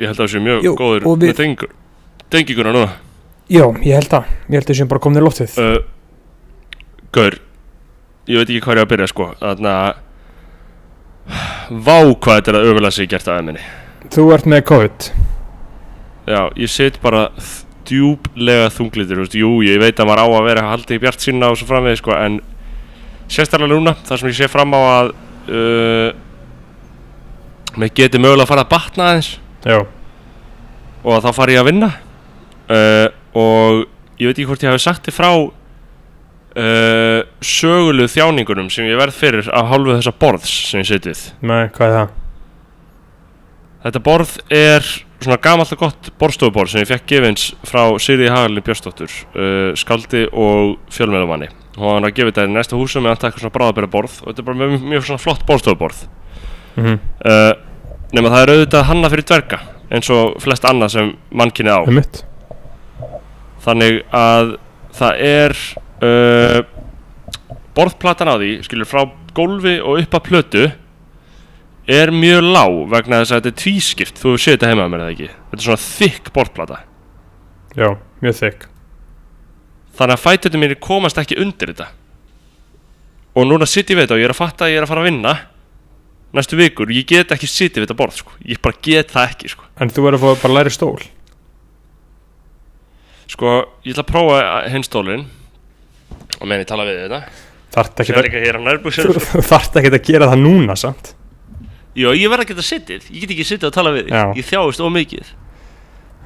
ég held að það sé mjög Jú, góður og við- með tengingur tenginguna núna. Já, ég held það, ég held að sem bara komin í loftið. Uh, Gaur ég veit ekki hvað ég á að byrja sko. Þannig að vá hvað þetta er að öfulega sig gert aðeins minni. Þú ert með COVID. Já, ég sit bara djúblega þunglitur, þú veist, jú, ég veit að maður á að vera haldið í bjart sína og svo framvegis sko, en sérstaklega núna, þar sem ég sé fram á að uh, mér geti mögulega að fara að batna aðeins Já, og að þá fari ég að vinna. Uh, og ég veit ekki hvort ég hafi sagt þið frá uh, sögulegu þjáningunum sem ég verð fyrir af hálfu þessa borðs sem ég setið með hvað er það? þetta borð er svona gamalt og gott borðstofuborð sem ég fekk gefins frá Sigriði Hagalin Björnsdóttur uh, skaldi og fjölmjölumanni og hann var að gefa þetta í næsta húsum með hann takk svona bráðabæra borð og þetta er bara mjög, mjög svona flott borðstofuborð. Mm uh, nema það er auðvitað hanna fyrir dverga eins og flest annað sem mannkinni á. Um mitt þannig að það er uh, borðplatan á því skilur frá gólfi og upp að plötu er mjög lág vegna þess að þetta er tvískipt. Þú séð þetta heima með eða ekki? Þetta er svona þykk borðplata. Já, mjög þykk. Þannig að fætutum mínir komast ekki undir þetta. Og núna sitt ég við þetta og ég er að fatta að ég er að fara að vinna næstu vikur, ég get ekki sittið við þetta borð sko. ég bara get það ekki sko. En þú verður að fá bara læri stól? Sko, ég ætla að prófa hinstólin og meðan ég tala við þetta. Þarft ekki, er að- þú þarft ekki að gera það núna samt? Já, ég verð að geta sittið, ég get ekki sittið og tala við þig. Ég þjáist ómikið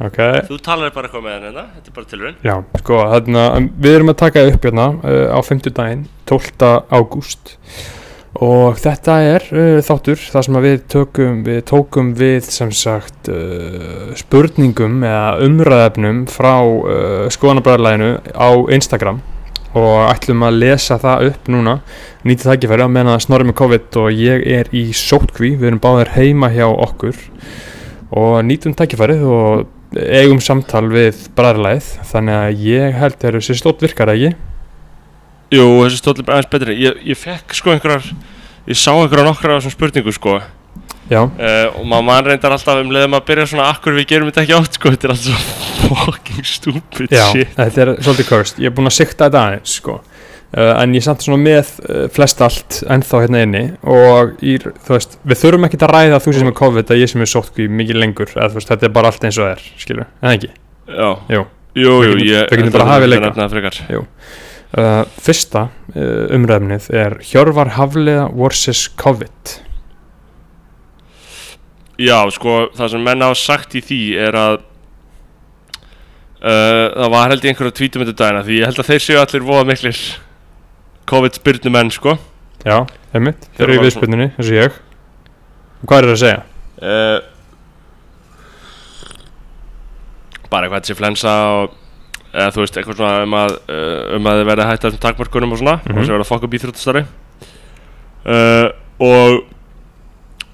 Ok, Þú talar bara eitthvað með henni hérna, þetta er bara tilraun. Já, sko, þarna, við erum að taka upp hérna uh, á 50 daginn 12. ágúst og þetta er uh, þáttur þar sem við tökum við tókum við sem sagt uh, spurningum eða umræðefnum frá uh, skoðanabræðarlæginu á Instagram. Og ætlum að lesa það upp núna nýta tækifæri að menna snorri með COVID og ég er í sótkví við erum báðir heima hjá okkur. Og nýtum tækifærið og eigum samtal við bræðarlæð þannig að ég held að þessi stótt virkar ekki Jú, þessi stóli bara aðeins betri. Ég, ég fekk sko einhverjar Ég sá einhverjar nokkrar af þessum spurningu sko. Uh, já, Og maður mann reyndar alltaf um leiðum að byrja svona Akkur við gerum þetta ekki átt sko Þetta er alltaf svo fucking stupid já shit. þetta er svolítið cursed. Ég er búinn að sikta þetta aðeins sko. uh, en ég samt svona með uh, flest allt ennþá hérna inni og í, þú veist, við þurfum ekki að ræða þú sem er COVID að ég sem er sótkví mikið lengur. Eða, þú veist, þetta er bara allt eins og það er skilur, en ekki? Já, Jú. jú, Við jú getum- ég, við þetta þetta. Uh, fyrsta uh, umræfnið er Hjörvar Hafliða vs. COVID Já, sko, það sem menn hafa sagt í því er að uh, það var held ég einhverja tvítum þetta dagina því ég held að þeir séu allir voða miklir COVID-spyrnu menn, sko Já, einmitt, þeir eru í eins og ég hvað er það að segja? uh, bara eitthvað þessi flensa og eða þú veist, eitthvað svona um að uh, um að þið hægt að þessum takmörkunum og svona Mhm. og sem verða að fokka upp íþróttastari uh, og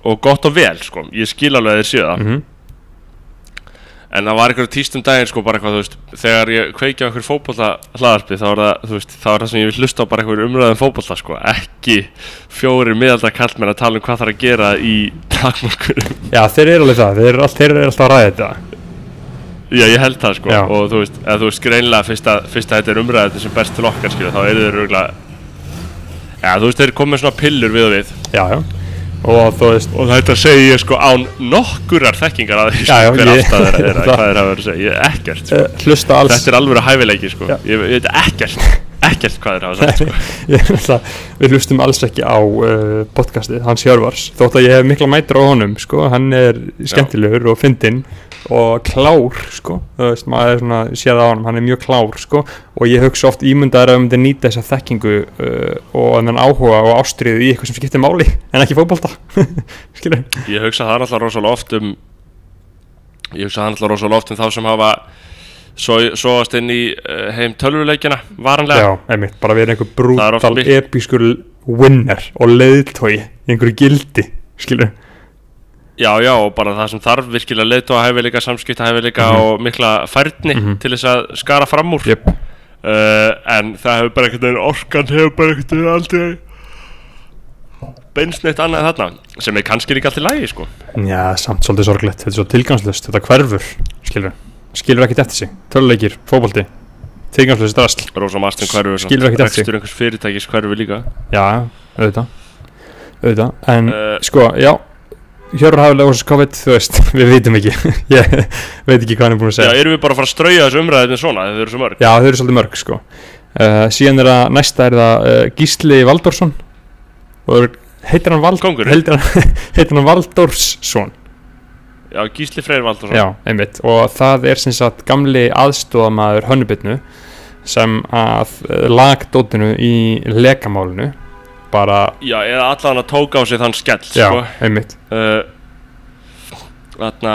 og gott og vel, sko. Ég skil alveg að þeir séu það. Mm En það var einhverjum tístum daginn sko bara eitthvað, þú veist, þegar ég kveiki á einhver fótbolla hlaðarpi þá er það, þú veist, þá er það sem ég vil hlusta á bara einhver umræðum fótbolla sko, ekki fjóri miðaldra kallmenn að tala um hvað þarf að gera í takmörkunum. Já, þeir eru alveg það, þeir eru, all, þeir eru alltaf Já, ég held það sko, Já. og þú veist, eða þú veist, greinlega fyrst að, fyrst að þetta er umræðið sem best til okkar skilja, þá eru þeir örgulega, já, þú veist, þeir komið svona pillur við og við. Já, já, og þú veist og þetta segi ég sko án nokkurar þekkingar að því Já, já, hver ég- afstæð þeirra er, hvað þeir hafa verið að segja, ég, ekkert sko. uh, hlusta alls. Þetta er alveg hæfileiki sko. Já. ég, ég veit ekkert, ekkert hvað þeir hafa sagt sko. ég, er náttúrulega- Við hlustum alls ekki á uh, podcastið, hans Hjörvars. Þótt að ég hef mikla mætur á honum, sko. Hann er skemmtilegur og fyndinn Og klár, sko. Þú veist, maður er svona, séð á honum, hann er mjög klár, sko. Og ég hugsa oft ímyndaður að um þetta nýta þessa þekkingu uh, Og þannig áhuga og ástriðu í eitthvað sem skiptir máli En ekki fótbolta. Skilur Ég hugsa það náttúrulega rosalega oft um Ég hugsa það náttúrulega rosalega oft um þá sem hafa svo- Sóast inn í uh, heim tölvuleikina Varanlega. Já, einmitt, bara verið einhver er brútal episkur winner og leiðtói einhverju gildi, skilur Já, já, og bara það sem þarf virkilega leitt og hæfileika, samskipta hæfileika Mhm. og mikla færni Mhm. til þess að skara fram úr. Jöp, uh, En það hefur bara einhvern veginn orkan hefur bara einhvern veginn aldrei beinst neitt annað þarna sem er kannski líka allt í lægi sko. Já, samt svolítið sorglegt, þetta er svo tilgangslust Þetta hverfur, skilur Skilur ekkert eftir sig, töluleikir, fótbolti Tilgangslust hverfur Skilur ekkert eftir sig. Rekstur einhvers fyrirtækis hverfur líka. Já, auðvitað. Auðvitað, en uh, sko, já Hjörur hafilega og COVID, þú veist, við vitum ekki. Ég veit ekki hvað hann er búin að Já, segja erum við bara að fara að strauja þessu umræðið með svona? Þau eru svo mörg. Já, þau eru svolítið mörg, sko. Uh, Síðan er það, næsta er það uh, Gísli Valdorsson Og heitir hann Vald Kóngurinn? heitir hann, heitir hann Valdorsson Já, Gísli Freyr Valdarsson Já, einmitt. Og það er sem sagt gamli aðstóðamaður hönnubitnu sem að uh, lagdótinu í lekamálinu bara, Já, eða allan að tóka á sig þann skell já, sko. einmitt. Uh, Þarna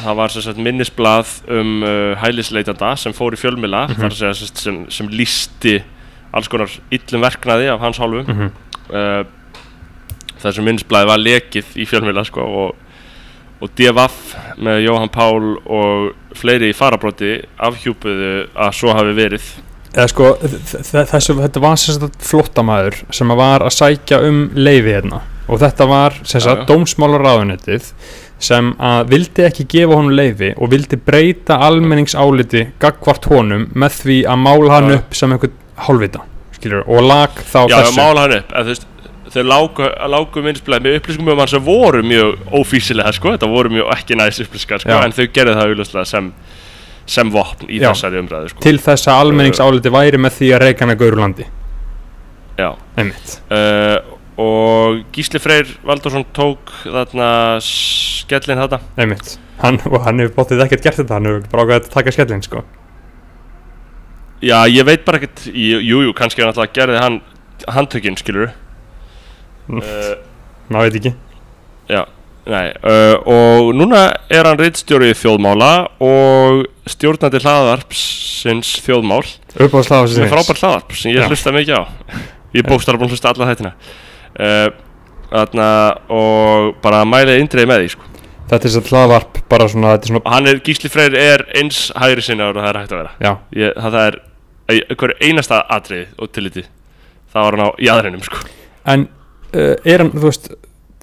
það var sagt minnisblað um uh, hælisleitanda sem fór í fjölmila þar að segja sem, sem, sem lísti alls konar illum verknaði af hans hálfu. Mm uh, þessu minnisblaði var lekið í fjölmila sko, og, og DFF með Jóhann Pál og fleiri í farabróti afhjúpuðu að svo hafi verið eða sko, þessu, þetta var sem sagt flóttamaður sem var að sækja um leifi hérna og þetta var sem Já, sagt já. dómsmálaráðunetið sem að vildi ekki gefa honum leifi og vildi breyta almenningsáliti gagvart honum með því að mála hann Já. upp sem einhvern hálfvita skilur, og lag þá Já, þessu mála hann upp en, þú veist, Þau lágu, lágu minnisblæði með upplýsingum um hann sem voru mjög ófísilega sko, þetta voru mjög ekki næst upplýsingar sko, Já. en þau gerðu það auðvitað sem, sem vopn í Já. þessari umræðu sko. til þess að almenningsáliti væri með því að að gauru landi. Já. einmitt. Uh, og Gísli Freyr Valdursson tók þarna skellin þetta einmitt. Hann, og hann hefur bóttið ekkert gert þetta hann hefur bara ákveðið að taka skellin sko. Já, ég veit bara ekkert, jú, jú, jú, kannski hann alltaf gerði hann handtökinn, skilur uh, maður veit ekki. Já, nei, uh, og núna er hann rittstjóri þjóðmála og stjórnandi hlaðarpsins þjóðmál. Uppáðslega sem er frábært hlaðarp sem ég hlusta mikið á. Ég bókstara búin að hlusta alla þættina. Uh, þarna og bara mælið indreið með því sko. þetta er svo hlaðvarp bara svona, er svona hann er, Gísli Freyr er eins hægri sinna og það er hægt að vera. Ég, það, er í einhverju einasta atriði og tilliti. Það var hann á jæðrinum sko. en uh, er hann, þú veist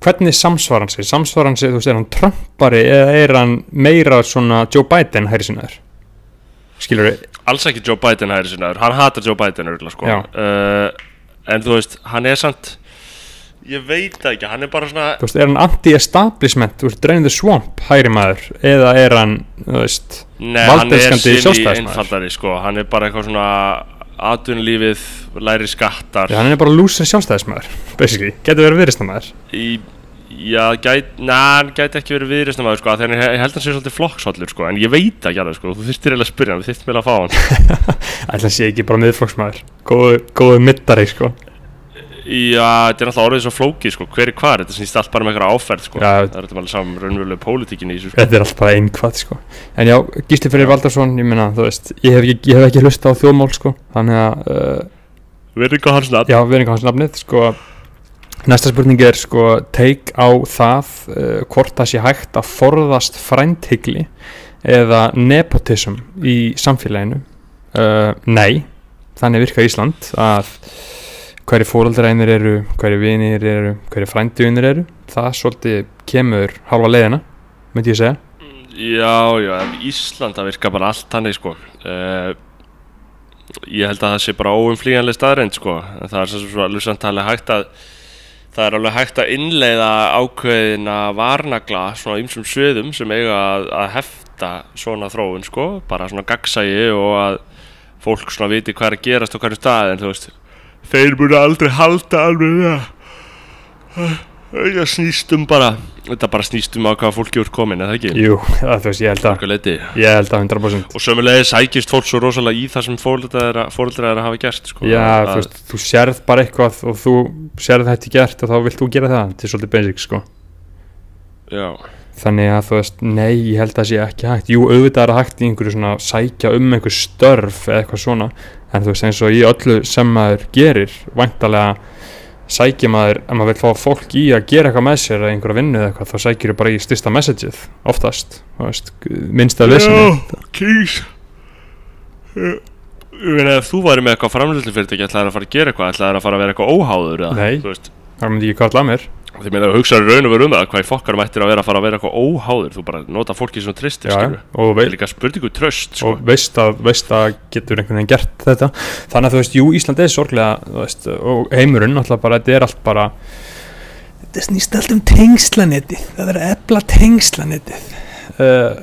hvernig samsvar hann sig, samsvar hann sig þú veist, er hann Trumpari eða er hann meira svona Joe Biden hæri sinnaður skilur við, alls ekki Joe Biden hægri sinna hann hatar Joe Biden örgulega sko. Uh, en þú veist, hann er samt ég veit ekki, hann er bara svona þú veist, er hann anti-establishment? Þú veist, the Swamp hæri maður eða er hann, þú veist Nei, hann er sinni einfaldari sko. hann er bara eitthvað svona atvinnulífið, læri skattar. Já, hann er bara lúsir sjálfstæðismæður basically, getur verið viðristamæður í, já, gæt, na, hann gæti ekki verið viðreisnamaður sko, þegar ég held hann sé svolítið flokksvallur sko, en ég veit ekki alveg sko, þú þyrstir eiginlega að spyrja hann, þú þyrstir meila að fá hann. Ætla að sé ekki bara miðflokksmaður. Góðu, góðu mittari, sko Já, þetta er alltaf orðið svo flókið sko, hver er hvar, þetta snýst allt bara með eitthvað áferð sko, Já. það er alveg saman raunverulega pólitíkin í þessu sko. þetta er alltaf bara einhvað, sko. En já, Gísli Freyr Valdarsson, ég meina, þú veist ég hef ekki, ekki hlusta á þjóðmál, sko. Þannig að, uh, Verðingu hans nafn. Já, erum hans nafnið, sko. Næsta spurning er, sko teik á það uh, hvort það sé hægt að forðast frændhygli eða nepotism í samfélaginu. Uh, nei, þannig virka Ísland að hverju fóröldræðinir eru, hverju vinir eru hverju frænduvinir eru. Það svolítið kemur halva leiðina myndi ég segja. Já, já, ef Ísland það virka bara allt hannig sko. Uh, Ég held að það sé bara óumflýjanlega staðreind sko. Það er svo alveg samt alveg hægt að það er alveg hægt að innleiða ákveðina varnagla svona ymsum sviðum sem eiga að, að hefta svona þróun sko. Bara svona gagsægi og að fólk svona viti hvað er að gerast á hverju stað en þú veist þeir munu aldrei halda alveg að það snýst um bara þetta bara snýst um á hvað fólki úr komin eða ekki? Jú, það, þú veist, ég held að ég held að 100% og sömulegið sækist fólk svo rosalega í það sem fóreldrar þeirra hafa gert sko. Já, Að- þú veist, þú sérð bara eitthvað og þú sérð þetta gert og þá vilt þú gera það. Er svolítið basic, sko. Já, þannig að þú veist, nei, ég held að sé ekki hægt. Jú, auðvitað er það hægt í einhverju svona sækja um einhver störf eða eitthvað svona en þú veist, eins og í öllu sem maður gerir væntalega sækja maður, ef maður vil fá fólk í að gera eitthvað með sér eða einhverja vinnu eða eitthvað þá sækjur bara í styrsta messageið, oftast veist, minnst að lesa já, kýs. Ég meina ef þú væri með eitthvað framlýslu fyrirtæki ætlaði að fara að gera eitthvað? Ætlaði að fara að vera eitthvað óháður eða, Nei. það myndi ekki kalla að mér Því meina að hugsa raun og veru um það Hvað í fokkarum ættir að vera að fara að vera eitthvað óháður. Þú bara nota fólki sem tristir, Já, skilur og, Það vei, er líka spurningu tröst, sko. Og veist, að, veist að getur einhvern veginn gert þetta. Þannig að þú veist, jú, Ísland er sorglega þú veist, og heimurinn, náttúrulega bara þetta er allt bara þetta snýst allt um tengslaneti það er að ebla tengslanetið uh,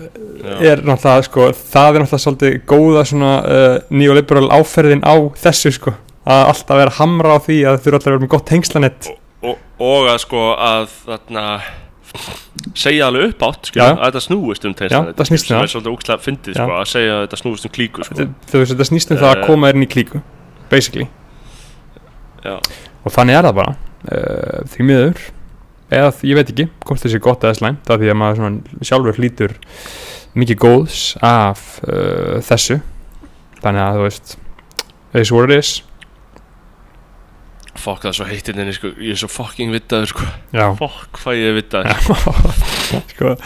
er náttúrulega, sko, það er náttúrulega svolítið góða svona uh, neoliberal áferðin á þessu, sko. Að alltaf vera hamra á því að þau eru alltaf vera með gott tengslanett og, og að sko að þarna segja alveg upp átt Já. að þetta snúist um tengslaneti það snýst um sem það. er svolítið úkslega fyndið sko, að segja að þetta snúist um klíku sko. Þetta- þetta snýst um það að Eh. koma þér inn í klíku basically Já. og þannig er það bara uh, því miður eða ég veit ekki hvort þessi gott eða slæmt það því að maður sjálfur hlýtur mikið góðs af uh, þessu þannig að þú veist is what it is fokk það er svo heittinn inni sko. ég er svo fucking vittaður sko. já, fokk hvað ég vittaður sko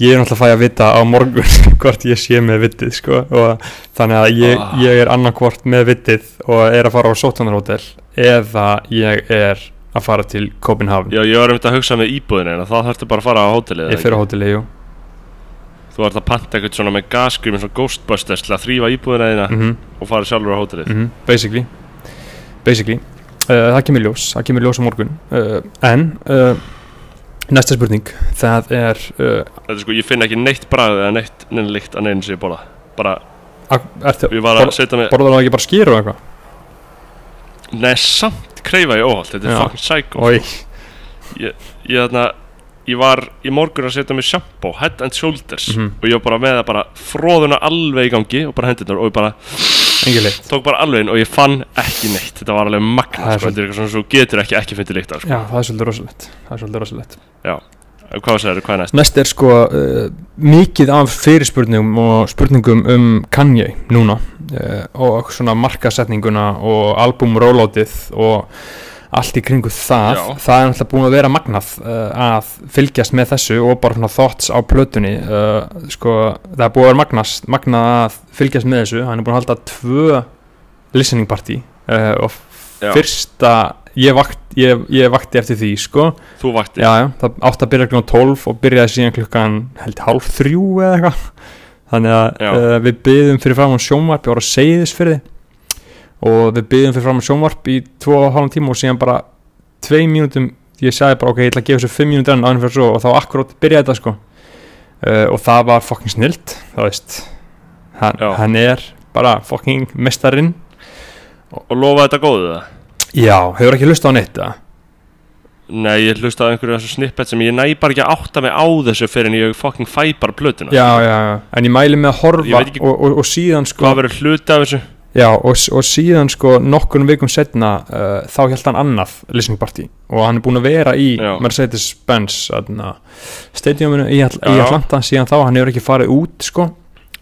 ég er náttúrulega að fæ að vita á morgun hvort ég sé með vitið sko og þannig að ég, Ah. ég er annarkvort með vitið og er að fara á Sótanarhótel eða ég er að fara til Copenhagen já ég var um þetta að hugsa með íbúðinu en þá þarftu bara að fara á hótelið ég eða fyrir á ekki? hóteli, jú þú ert að panta eitthvað svona með gasgrim eins og Ghostbusters til að þrýfa íbúðina þína mm og fara sjálfur á hótelið -hmm. basically basically það kemur ljós, það kemur ljós á morgun. Uh, en uh, næsta spurning það er þetta er sko ég finn ekki neitt bragð eða neitt neina lykt að ég borða bara ég var að setja mig borðar það ekki bara skýr og eitthvað? Nei, samt kreifa ég óholt, þetta er fucking psycho Oj, Ég, ég þarna, ég var í morgun að setja mig shampoo, head and shoulders Mhm. Og ég var bara með það bara fróðuna alveg í gangi og bara hendurnar Og ég bara engin leitt tók bara alveg inn og ég fann ekki neitt. Þetta var alveg Það magna, er sko, þetta er eitthvað svona svo getur ekki ekki fyndið líkt af, sko. Já, það er svolítið rosalegt. Það er svolítið rosalegt. Hvað segir hvað er næst? Næst er sko uh, mikið af fyrirspurningum og spurningum um Kanye núna uh, og svona markasetninguna og album rolloutið og allt í kringu það. Já. það er náttúrulega búin að vera magnað uh, að fylgjast með þessu og bara svona thoughts á plötunni uh, sko það er búin að vera magnast, magnað að fylgjast með þessu. Hann er búin að halda tvö listening party uh, og Já, fyrsta ég, vakt, ég, ég vakti eftir því sko. Þú vakti Já, það átti að byrja klukkan 12 og byrjaði síðan klukkan held hálf þrjú eða eitthvað. Þannig að við byggðum fyrir fram á sjónvarp, var að segja fyrir og við byggðum fyrir fram sjónvarp í tvo og hálfum tíma og síðan bara tvei mínútum, ég sagði bara ok, ég ætla að gefa þessu fimm mínútur en aðeins fyrir svo og þá akkurát byrjaði þetta sko. Uh, og það var fucking snilt, það veist. Hann, hann er bara fucking mestarinn. Og lofa þetta góðu það? Já, hefur ekki hlust á neitt það Nei, ég hlusta á einhverju snippet sem ég næ bara ekki átta mig á þessu fyrir en ég fucking fæ bara plötuna. Já, já, já, en ég mæli með að horfa ekki- og, og, og síðan sko Hvað verður hluti af þessu? Já, og, og síðan sko nokkurnu vikum setna uh, þá held hann annað listening party og hann er búin að vera í Já. Mercedes-Benz stadiuminu í, Atl í Já. Atlanta. Síðan þá, hann hefur ekki farið út sko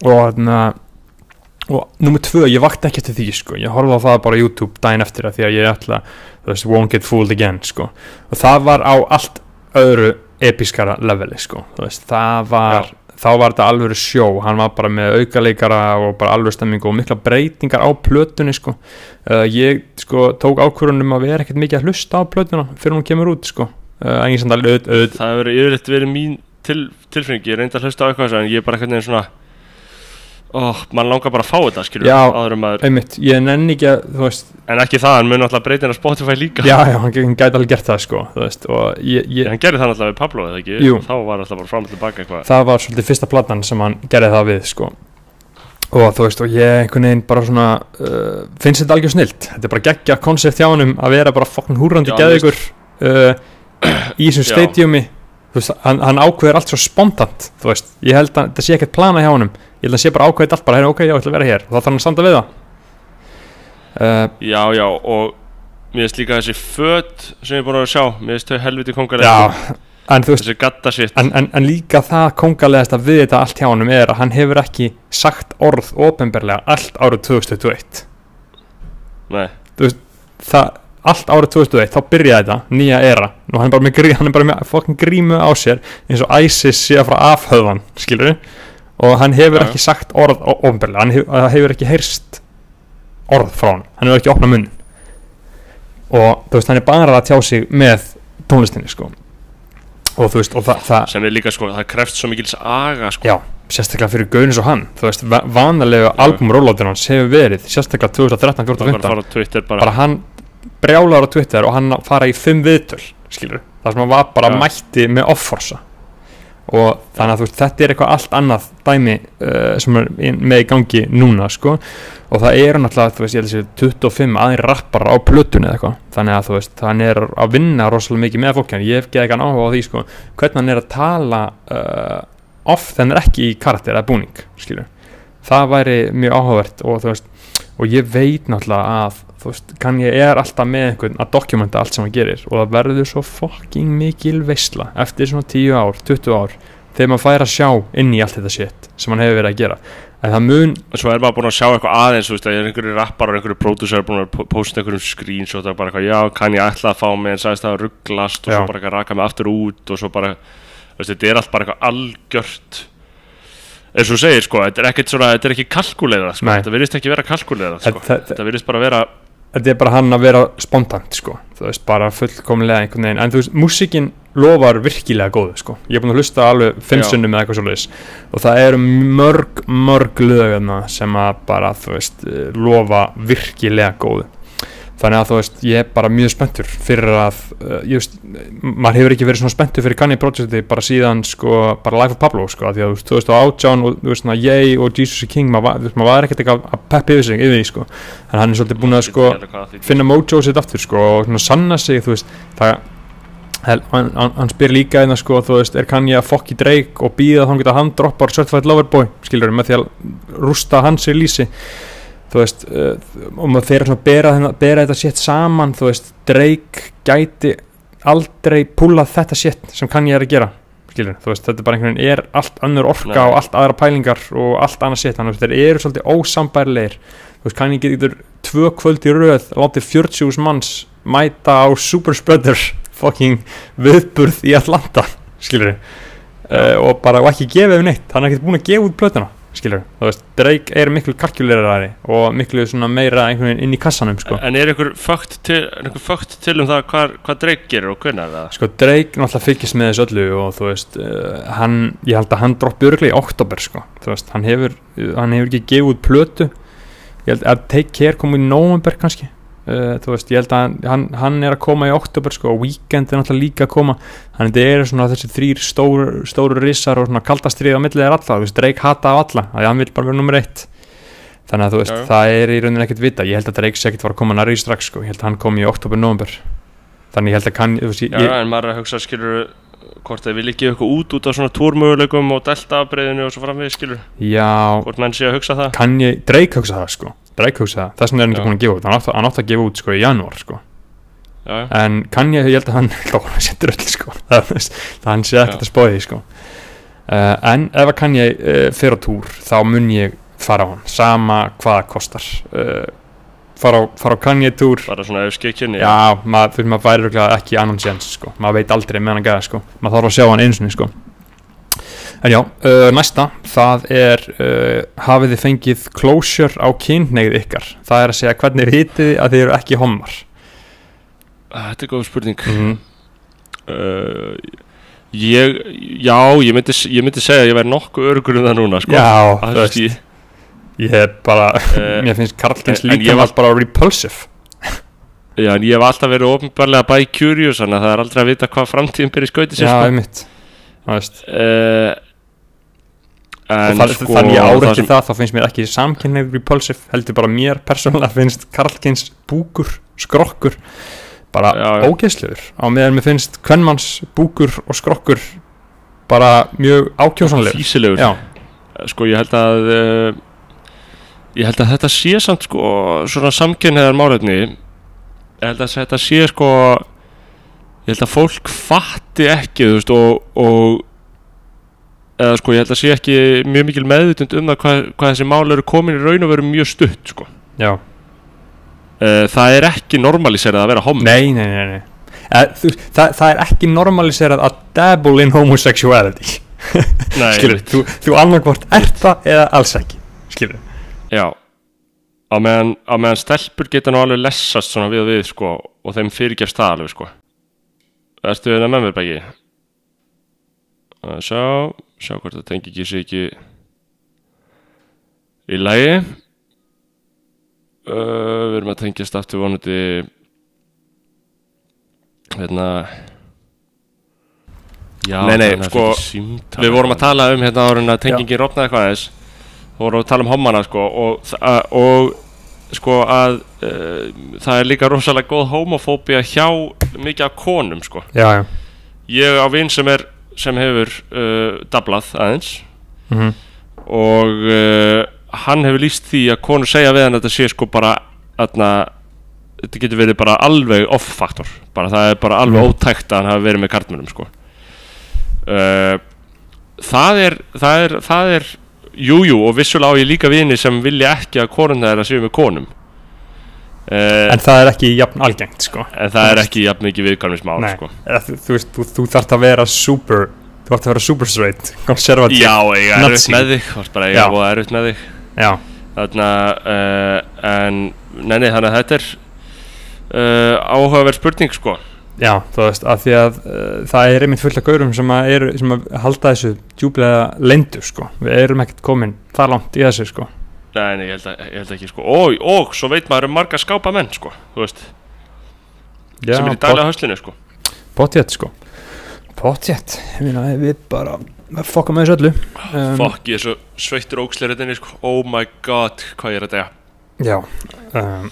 og þarna og nummer tvö, ég vakti ekki eftir því sko. Ég horfði á það bara YouTube daginn eftir að því að ég ætla, þú veist, won't get fooled again sko, og það var á allt öðru episkara leveli sko, þú veist, það var þá var þetta alveg sjó, hann var bara með aukaleikara og bara alveg stemmingu og mikla breytingar á plötunni sko. Uh, ég sko tók ákvörunum að vera ekkert mikið að hlusta á plötuna fyrir hún kemur út sko. Uh, en ég samt alveg auð, auð, Það hefur yfirleitt verið mín til, tilfinning. Ég reyndi að hlusta á eitthvað en ég er bara eitthvað neginn svona Ó, mann langar bara að fá þetta, skilur Já. einmitt, ég nenni ekki að þú veist, En ekki það, hann mun alltaf breytin á Spotify líka. Já, já, hann, hann gæti alveg gert það sko, þú veist, og ég, ég Hann gerði það alltaf við Pablo, eða ekki? Jú. Þá var alltaf bara fram og tilbaka eitthvað. Það var svolítið fyrsta platan sem hann gerði það við sko. Og þú veist og ég einhvern veginn bara svona uh, finnst þetta algjör snilt. Þetta er bara geggja koncept hjá honum að vera bara fokkin húrandi geðugur uh, í þessum stadiumi. Þú veist, hann, hann ákveður allt svo spontant þú veist, ég held að þetta sé ekkert plana hjá honum ég held að hann sé bara ákveðið allt bara, hey, ok, já, ég ætla að vera hér. Og þá þarf hann að standa við það. Uh, Já, já, og mér finnst líka þessi föt sem ég er búin að sjá Mér finnst þau helviti kongar já, en veist Þessi gatta shit. En, en, en líka það kongalegast að við þetta allt hjá honum er að hann hefur ekki sagt orð ofinberlega allt árið 2021 Nei, það, allt árið 2001 þá byrjaði þetta, nýja era. Og hann er bara með, hann er með fokkin grímu á sér eins og ISIS sé að frá afhöfðan skilur og hann hefur Já. ekki sagt orð o- opinberlega, hann hefur, hefur ekki heyrst orð frá hann, hann hefur ekki opnað munn og þú veist, hann er bara að tjá sig með tónlistinni sko. Og þú veist, og það, það sem er líka sko, það krefst svo mikils aga sko, já, sérstaklega fyrir gauðin svo hann. Þú veist, va- vanalega albumrólótur hans hefur verið, sérstaklega 2013, 14, bara 15 fara á Twitter bara, bara hann brjálar á Twitter og hann fara í fimm viðtöl skilur, það sem hann var bara Já. mætti með offorsa og þannig að þú veist, þetta er eitthvað allt annað dæmi uh, sem er með í gangi núna sko. Og það eru náttúrulega, þú veist, ég held að sé 25 aðeins rappar á plötunni eða eitthvað. Þannig að þú veist, hann er að vinna rosalega mikið með fólk, en ég hef ekki eitthvað áhuga á því sko, hvernig hann er að tala uh, þegar hann er ekki í karakter eða búning, skilur það væri mjög áhugavert og þú veist og ég veit náttúrulega að þú veist, kann ég er alltaf með einhvern að dokumenta allt sem hann gerir og það verður svo fucking mikil veisla eftir svona 10 ár, 20 ár þegar maður fær að sjá inn í allt þetta shit sem hann hefur verið að gera en það mun, svo er maður búin að sjá eitthvað aðeins þú veist, að einhverju rappar og einhverju pródúsar búin að po- posta einhverjum screenshot og bara eitthvað, já, kann ég ætla að fá mig en sagðist það að rugglast og Já. svo bara eitthvað raka mig aftur út og svo bara, veist, þetta er allt bara eitthvað algjört eins og þú segir, sko, þetta er ekkert svona, þetta er ekki kalkuleirað, sko, Nei. þetta virðist ekki vera kalkuleirað, sko, þetta virðist bara vera þetta er bara hann að vera spontant sko, þú veist, bara fullkomlega einhvern veginn, en þú veist, músikin lofar virkilega góðu, sko, ég er búin að hlusta alveg fimm sunnum eða eitthvað svoleiðis. Og það eru mörg, mörg löguna sem að bara, þú veist, eh, lofa virkilega góðu þannig að þú veist, ég er bara mjög spenntur fyrir að, uh, ég veist maður hefur ekki verið svona spenntur fyrir Kanye Projecti bara síðan, sko, bara Life of Pablo sko, af því að þú veist, 2018 og þú veist, svona Ye og Jesus is King, maður maður var ekkert eitthvað að peppa yfir sig, yfir því, sko. En hann er svolítið búin að, sko, finna mojo sitt aftur sko og svona sanna sig þú veist það hann, hann, spyr líka einna sko þú veist er kann ég að fokki dreik og býða þá hann geta að þú veist uh, og maður þeirra svona bera, bera þetta shit saman þú veist dreik gæti aldrei púlað þetta shit sem kann ég er að gera skilur þú veist þetta er bara einhvern veginn er allt önnur orka Nei. og allt aðra pælingar og allt annað shit þannig að þeir eru svolítið ósambærleir þú veist, kann ég getur tvö kvöld í röð látið 40.000 manns mæta á super spreader fucking viðburð í Atlanta skilur uh, og bara og ekki gefið við neitt hann er ekkert búin að gefa út plötuna skilur þú veist, Drake er miklu kalkulerari og miklu svona meira einhvern veginn inn í kassanum sko, En er einhver fögt til, er einhver fögt til um það hvað, hvað Drake gerir og hvernig er það? sko Drake náttúrulega fylgist með þessu öllu og þú veist, uh, hann ég held að hann droppi örglega í oktober sko. Þú veist, hann hefur, hann hefur ekki gefið út plötu. Ég held að Take Care kom í november kannski uh, þú veist, ég held að hann, hann, hann er að koma í oktober sko og Weekend er náttúrulega líka að koma. Þannig að þetta eru svona þessi þrýr stóru, stóru rissar og svona kaldastrið á millið er alla, þú veist, Drake hata á alla þannig að hann vil bara vera nummer eitt. Þannig að þú veist, Já, já. það er í rauninni ekkert vita ég held að Drake sé ekkert var að koma nærri strax sko, ég held að hann kom í oktober, november þannig ég held að kann, þú veist, ég, Já, en maður er að hugsa, skilur hvort þeir vil ekki eitthvað út út af svona túrmöguleikum og delta-afbreyðinu og svo framvið, skilur já, hvort menn sé að hugsa það? Kann ég, Drake hugsa það sko. Drake hugsa það, þess vegna er hann ekki Já. búin að gefa út. Hann átti, hann átti að gefa út sko í janúar sko. Já, já. en kann ég, ég held að hann lóna setur öll sko. Það, það hann sé ekkert að spóði sko. Uh, en ef að kann ég uh, fyrir á túr þá mun ég fara á hann sama hvað það kostar. Uh, fara á, fara á kann ég túr bara svona ef skikkinni já, maður, veist, maður væri örugglega ekki annan séns sko, maður veit aldrei með hann gæða sko. Maður þarf að sjá hann einu sinni sko. En já, uh, næsta það er, uh, hafið þið fengið closure á kynneigð ykkar? Það er að segja hvernig vitið að þið eru ekki homar? Þetta er góð spurning. Mm. uh, Ég, já, ég myndi, ég myndi segja að ég væri nokkuð örgur um það núna, sko. Já, Það veist, því, ég hef bara Eh, mér finnst Karlkins líka var- bara repulsive. Já, en ég hef alltaf verið ofnbarlega by curious, þannig að það er aldrei að vita hvað framtíðin byrja í skauti sér, já, sko. einmitt. Uh, það, sko þannig ég það áreikti sem- það, þá finnst mér ekki samkynneigð repulsive, heldur bara mér persónulega finnst Karlkins búkur, skrokkur bara ógeðslegur. Á meðan mér finnst kvennmanns búkur og skrokkur bara mjög ákjósanlegur. Físilegur já, Sko, ég held að uh, Ég held að þetta sé samt, sko Svona samkynniðar málefni. Ég held að þetta sé, sko Ég held að fólk fatti ekki, þú veist, og, og eða sko, ég held að sé ekki mjög mikil meðvitund um það hvað, hvað þessi mál eru komin í raun og veru mjög stutt, sko. Já, Uh, það er ekki normaliserað að vera homo. Nei, nei, nei, nei. Eh, þú, það, það er ekki normaliserað að dabble in homosexuality. Skilur, þú, þú annarkvort er það eða alls ekki skilur, Já. Á meðan, á meðan stelpur geta nú alveg lessast svona við og við sko og þeim fyrirgefst það alveg sko. Ertu þetta með mér bæki? Sjá, sjá hvort það tengi ekki sig ekki í lagi. Uh, Við erum að tengjast aftur vonandi hérna Já, Nei, nei, sko, Við vorum að tala um hérna árun að tengingin rofnaði eitthvað aðeins. Við vorum að tala um hommana sko og, þa- og sko að uh, það er líka rosalega góð homofóbía hjá mikið af konum sko. Já, já. Ég á vinn sem er sem hefur uh, dablað aðeins. Mm og uh, hann hefur líst því að konur segja við hann að þetta sé sko bara aðna, þetta getur verið bara alveg off-faktor bara það er bara alveg Mm. ótækt að hann hafi verið með kartmennum sko. Það er það er, það er jújú jú, og vissulega á ég líka vini sem vilja ekki að konuna þeirra séu með konum. Uh, En það er ekki jafn algengt sko. en það er ekki jafn mikið viðkvæmnismál Nei, sko. Þú, þú veist, þú, þú þarft að vera super Þú þarft að vera super straight Conservative Já, ég er Nazi. með þig bara ég er erfitt með þig. Já, Þarna uh, En, nei, nei, þannig að þetta er uh, Áhugaverð spurning, sko já, þú veist, af því að uh, það er einmitt fullt af gaurum sem að, er, sem að halda þessu djúblega lendu sko. Við erum ekkert komin það langt í þessu sko. Nei, nei, ég held, að, ég held ekki, sko. Og, og svo veit maður um marga skápa menn, sko Þú veist, Já, sem er í daglega höslinu, sko. Potjett sko. Potjett, ég meina við bara fokka með þessu öllu. Um, Fokk, ég er svo sveittur ókslir þetta inni, sko. Oh my god, hvað ég er að degja Já um,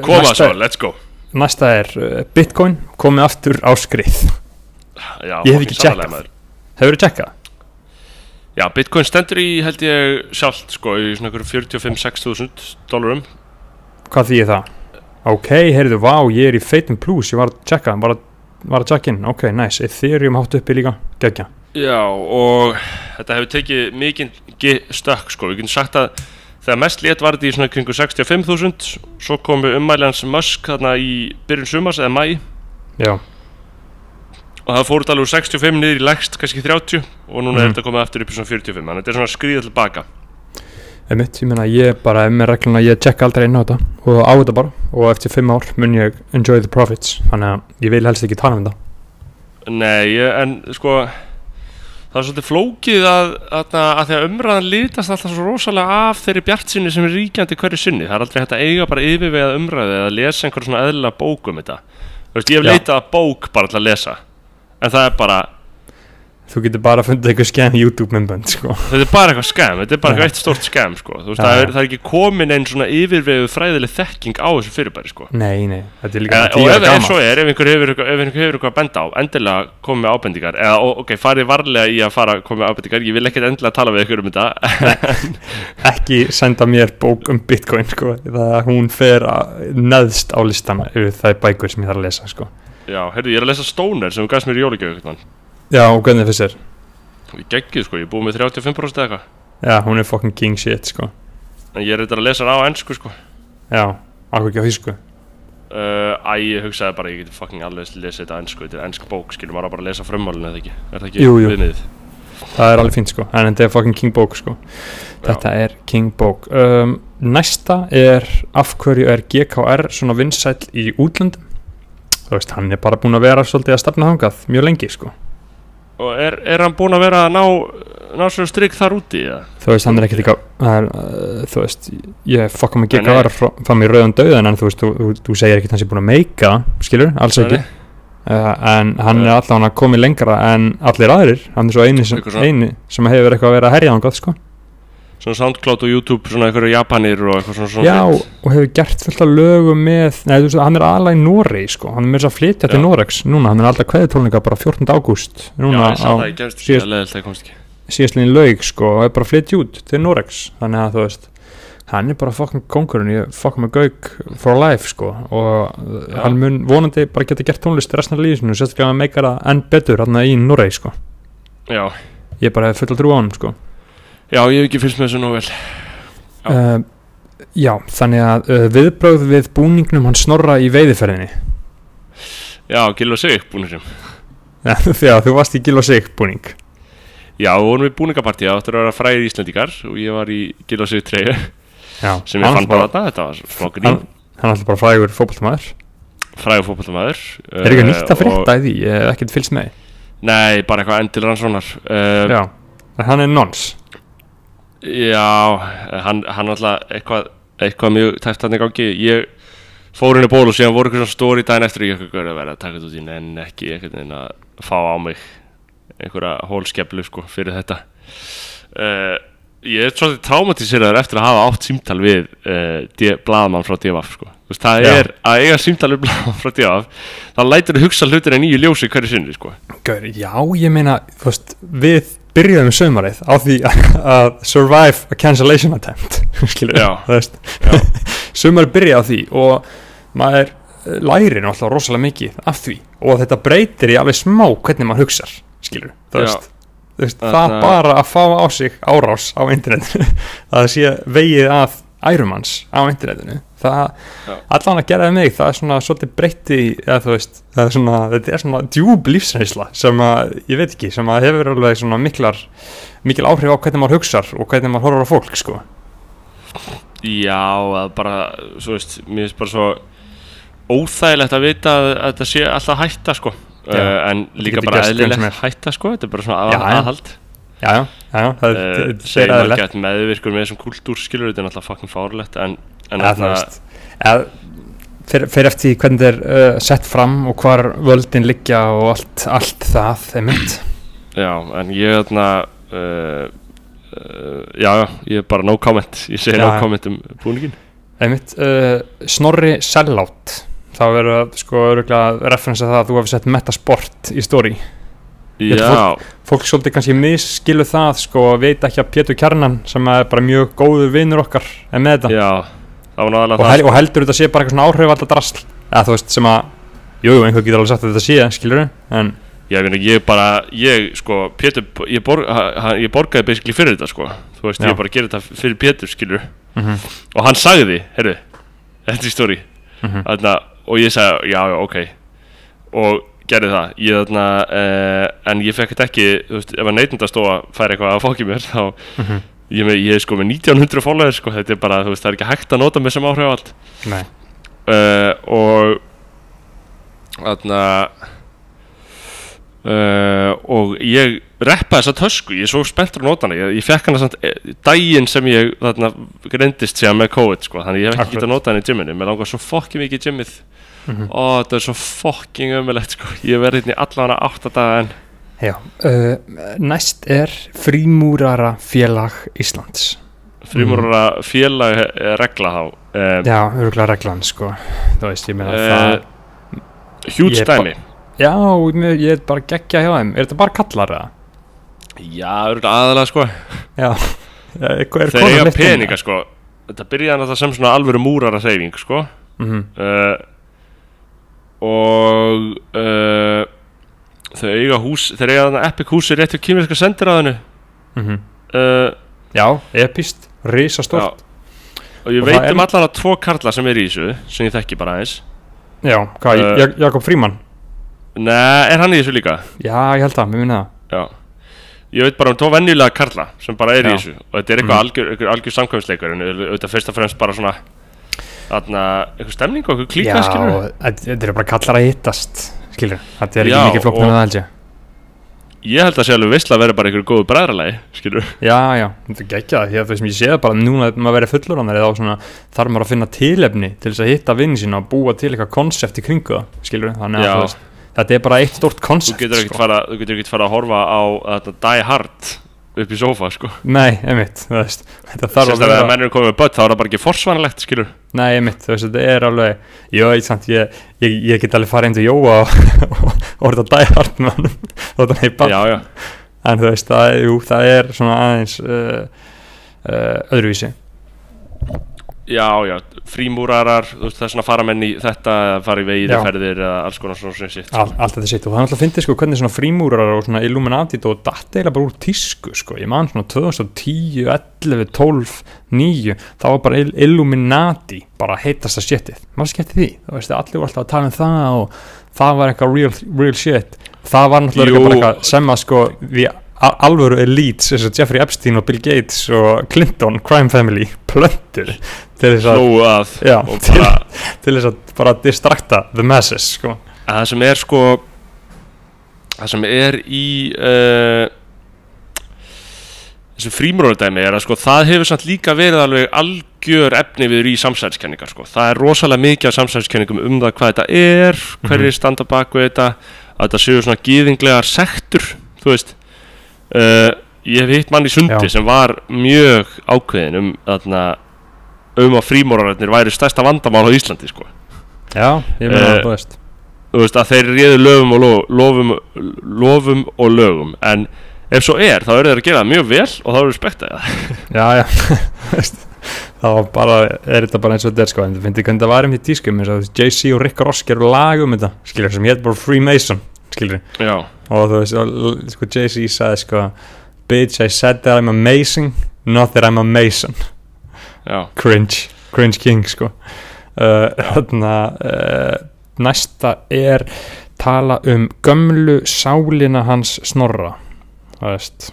Koma næsta, svo, let's go næsta er uh, Bitcoin komið aftur á skrið. Já, Ég hef ekki maður. Hefur þú tjekkað? Já, Bitcoin stendur í, held ég, sjálft, sko Í svona einhverjum 45-6 þúsund dólarum. Hvað þýðir það? Ok, heyrðu, vá, ég er í feitum plus Ég var að tjekka, var að, var að tjekka inn Ok, nice, Ethereum hátt uppi líka. Gekja Já, og þetta hefur tekið mikið stökk, sko, við getum sagt að þegar mest létt var þetta í svona kringu 65.000, svo komu ummæljans Musk þarna í byrjun sumars eða mæ Já, og það fór þetta alveg úr 65 niður í lægst kannski 30 og núna er Mhm. þetta komið aftur upp í svona 45, þannig að þetta er svona skriðið tilbaka. einmitt, ég meina ég bara er með regluna Ég tjekka aldrei inn á þetta. Og á þetta bara. Og eftir fimm ár mun ég enjoy the profits. Þannig að ég vil helst ekki tala um þetta. Nei, en sko, það er svolítið flókið að, að, að því að umræðan lítast alltaf svo rosalega af þeirri bjartsinni sem er ríkjandi hverju sinni. Það er aldrei hægt að eiga bara yfirvegað umræði eða lesa einhver svona eðlilega bók um þetta. Þú veist, ég hef leitað að bók bara til að lesa, en það er bara, Þú getur bara fundið eitthvað skemm YouTube myndbönd sko. þetta er bara eitthvað skam, þetta er bara eitthvað eitt stórt skam, sko. Veist, það, er, það er ekki komin einn svona yfirvegað fræðileg þekking á þessu fyrirbæri, sko. Nei, nei, þetta er líka svona og ef, svo er, ef einhver hefur, eitthvað- að benda á endilega komið ábendingar eða ok, farið varlega í að fara komið ábendingar ég vil ekkert endilega tala við ykkur um þetta ekki senda mér bók um bitcoin sko, það að hún fer að- neðst á listan yfir það bækur sem ég þarf að lesa sko. já, heyrðu, ég er að lesa Stoner sem þú gafst mér í jólugjöf já, og hvernig fyrst er ég geggið sko, ég er búið með 35% eða eitthvað. Já, hún er fucking king shit sko. en ég er þetta að lesa hana á ennsku sko. Já, akkur ekki á þýsku. Uh, æ, ég hugsaði bara, ég geti fucking alveg lesið þetta ennsku, þetta er ennsk bók skilur maður bara að lesa frummálinu eða ekki? Er það ekki Jú, jú. viðmiðið? Það er alveg fínt sko, en þetta er fucking king bók sko. þetta er king bók. Um, næsta er af hverju er GKR svona vinsæll í útlöndum? Þú veist, hann er bara búin að vera svolítið að stefna þangað mjög lengi sko og er, er hann búinn að vera að ná ná svona strik þar úti eða? þú veist, hann er ekkert eitthvað uh, þú veist, ég með Nei, nei. GKR frá, frá mér rauðan döðan en þú veist, þú, þú, þú segir ekkert hans er búin að meika skilur, alls ekki uh, en hann er allavega komið lengra en allir aðrir, hann er svo eini sem, eini sem hefur eitthvað að vera að herja þangað sko. Svona Soundcloud og YouTube, svona einhverju Japanir og eitthvað svona, svona já, shit. og hefur gert fullt af lögum með, nei, þú veist, hann er aðalega í Noregi sko, hann er með þess að flytja til Já. Noregs núna, hann er alltaf kveðitónleika bara 14. ágúst já, núna ég sá það, ég ekki síðastlinni laug sko og er bara að flytja út til Noregs þannig að þú veist hann er bara fokkin kongurinn, ég fokkin með gauk for life sko og Já. hann mun vonandi bara geta gert tónlist resna lífsinu, sérstaklega að meika það enn betur hann í Noreg sko já, ég bara hef full að trú á hann sko já, ég hef ekki fylgst með þessu nú vel. Já. uh, já, þannig að uh, viðbrögð við búningnum hann snorra í veiðiferðinni? Já, Gil og Sig, sem þegar þú varst í Gil og Sig búning. Já, við vorum í búningapartí, það áttur að vera fræðir Íslendingar og ég var í Gil og Sig treyju já, sem ég fann bara þarna, þetta var smá grín. hann, hann alltaf bara frægur fótboltamaður. Frægur fótballtamaður Er ekki nýtt að frétta í því, ekkert fylgst með Nei, bara eitthvað endil rannsónar uh, Já, en hann er nons Já, hann, hann alltaf eitthvað, eitthvað mjög tæft hann í gangi. Ég fór henni ból og síðan voru eitthvað stóri daginn eftir. Ég eitthvað að vera að taka þetta út í en ekki einhvern veginn að fá á mig einhverja hólskeflu sko fyrir þetta. Uh, Ég er svolítið traumatíseraður eftir að hafa átt símtal við uh, blaðmann frá DFF sko. Þú veist, það Já. er að eiga símtal við blaðmann frá DFF það lætur að hugsa hlutir en nýju ljósi hverju sinni sko. Gaur, já, ég meina, þú veist, við byrjuðum sömarið á því að survive a cancellation attempt skilur Já. sömarið byrjaði á því og maður eh, lærir náttúrulega rosalega mikið af því og þetta breytir í alveg smá hvernig maður hugsar skilur, Já. veist, Þarna- það bara að fá á sig árás á internetinu að það sé vegið að ærumanns á internetinu. Allan að gera það mig það er svona svolítið breytti eða þú veist, það er svona, þetta er svona djúb lífsreynsla sem að, ég veit ekki sem að hefur alveg svona miklar mikil áhrif á hvernig maður hugsar og hvernig maður horfar á fólk sko. Já, að bara, svo veist, mér finnst bara svo óþægilegt að vita að, að þetta sé alltaf hætta, sko. Já, uh, En líka bara eðlilegt hætta, sko, þetta er bara svona aðhald já, já, það er Segir maður aðeins gett meðvirkur með þessum kultúr, skilur, þetta er náttúrulega fucking fárlegt En, en eða það veist fyrir, fyrir eftir hvernig er uh, sett fram og hvar völdin liggja og allt, allt það er mynd Já, en ég þarna uh, uh, Já, ég er bara no comment Ég segi no comment um búningin Einmitt, uh, Snorri Sellátt þá verður að sko öruglega referensa það að þú hefur sett metasport í story Já, fólk svolítið kannski misskilu það sko og veit ekki að Pétur Kjarnan sem er bara mjög góður vinnur okkar er með þetta. Já, það var náðalega og, hel, og heldur þetta sé bara eitthvað svona áhrif alltaf drasl. Eða þú veist sem að jú, einhver getur alveg sagt að þetta sé, skilur en Já, ég ég bara, ég, sko, Pétur, ég, bor, ég borgaði basically fyrir þetta, sko. Þú veist, Já. ég bara gerir þetta fyrir Pétur, skilur Mhm. Og hann sagði, heyrðu, þetta er stóri Mhm. Þarna, og ég sagði, já, já, ok. Og gerði það, ég þarna, uh, en ég fekk þetta ekki, veist, ef að neytundastofa fær eitthvað að fókja mér, þá Mhm. Ég, með, ég er sko með 1900 followers, sko, þetta er bara, þú veist, það er ekki hægt að nota með sem áhrif á allt. Uh, og þarna uh, og ég reppaði þessa tösku, ég er svo spenntur að nota hana. Ég, ég fekk hana samt eh, daginn sem ég þarna greindist síðan með COVID sko, þannig ég hef ekki Akkurat. getað notað hana í gymminu mér langar svo fokkin mikið í gymmið Mhm. ó þetta er svo fokkin ömulegt sko, ég verði hérna í allan að átta daga en já uh, næst er frímúrara félag Íslands. Frímúrara félag eh, regla þá uh, já, öruglega reglan sko. Þú veist, ég meina Eh, það hjút stæmi já, ég, er bara geggja hjá þeim. Er þetta bara kallar eða? já, örugglega aðalega sko. Já, er inn? peninga sko. Þetta byrjaði náttúrulega sem svona alvöru múrara reyfing sko. Mhm. uh, og uh, þau eiga hús þeir eiga þarna epic húsi rétt hjá kýmverska sendiræðinu Mhm. uh, já, epist, risastórt. Og ég Og veit það er- um allan að tvo karla sem er í þessu sem ég þekki bara aðeins. Já, hvað, Eh, Jak Jakob Fríman Nei, er hann í þessu líka? já, ég held það, mér minna það. Já. Ég veit bara um tvo venjulega karla sem bara er í Já. þessu. Og þetta er eitthvað Mhm. algjör, algjör, samkvæmsleikur en auðvitað fyrst og fremst bara svona eitthvað stemning og eitthvað klíka Já, þetta eru bara kallar að hittast skilur, þetta er Já, ekki mikið flokknum að það held ég. Ég held að sé alveg veistla að vera bara einhverju góðu bræðralagi skilur Já, já, þetta er geggjað, því að þú veist, ég sé það bara núna að maður verið fullur á þá svona þarf maður að finna tilefni til þess að hitta vinni sína og búa til eitthvað konsept í kringu það, skilur þannig að þetta er bara eitt stórt Þú konsept, getur ekkert sko. fara, þú getur ekkert fara að horfa á þetta Die Hard upp í sófa sko. Nei, einmitt, þú veist, þetta þarf að Sérstaklega vera, að menn eru komið með börn þá er það bara ekki forsvanalegt skilur nei, einmitt, þú veist, þetta er alveg, jú, ég, samt, ég, ég, ég get alveg farið inn til Jóa og, og, og orða dæhart með hann, þóttan hei bann, Já, já. En þú veist, það, jú, það er svona aðeins uh, uh, öðruvísi. Já, já, frímúrarar, það er svona fara menn í þetta, í veiðiferðir eða alls konar svona svona sitt. All, allt þetta sitt. Og það er alltaf að fyndi sko hvernig svona frímúrar og svona Illuminati og datt eiginlega bara úr tísku sko. Ég man svona 2010, 11, 12 9, þá var bara Il- Illuminati bara heitast að shitið maður skemmti því, þú veist, allir voru alltaf að tala um það og það var eitthvað real, real shit. Það var náttúrulega bara eitthvað sem að sko a- alvöru elites eins og Jeffrey Epstein og Bill Gates og Clinton crime family plöntur til þess að, já, til, til þess að bara distrakta the masses sko. að það sem er sko það sem er í uh, þessu frímróðardæmi er að sko það hefur samt líka verið alveg algjör efni viður í samsæðiskenningar sko. Það er rosalega mikið af samsæðiskenningum um það hvað þetta er, hverju standa bak við þetta að þetta séu svona gýðinglegar sektur, þú veist uh, ég hef hitt mann í sundi Já. sem var mjög ákveðin um þarna um að frímórararnir væri stærsta vandamál á Íslandi sko. Já, ég meina Eh, að þú veist. þú veist að þeir réðu löfum og lo- lofum, lofum og lögum. En ef svo er þá eru þeir að gera það mjög vel og þá eru respekta það. Já, já, veist þá bara, er þetta bara eins og þetta er sko. En þú finnir hvernig það var um því tískum eins og Jay-Z og Rick Ross gerur lag um þetta. Skilur sem hétt bara Freemason skilur já, og þú veist, sko Jay-Z sagði sko bitch I said that I'm amazing not that I'm a mason. Já, cringe, cringe king sko. Uh, þarna uh, næsta er tala um gömlu sálina hans snorra það veist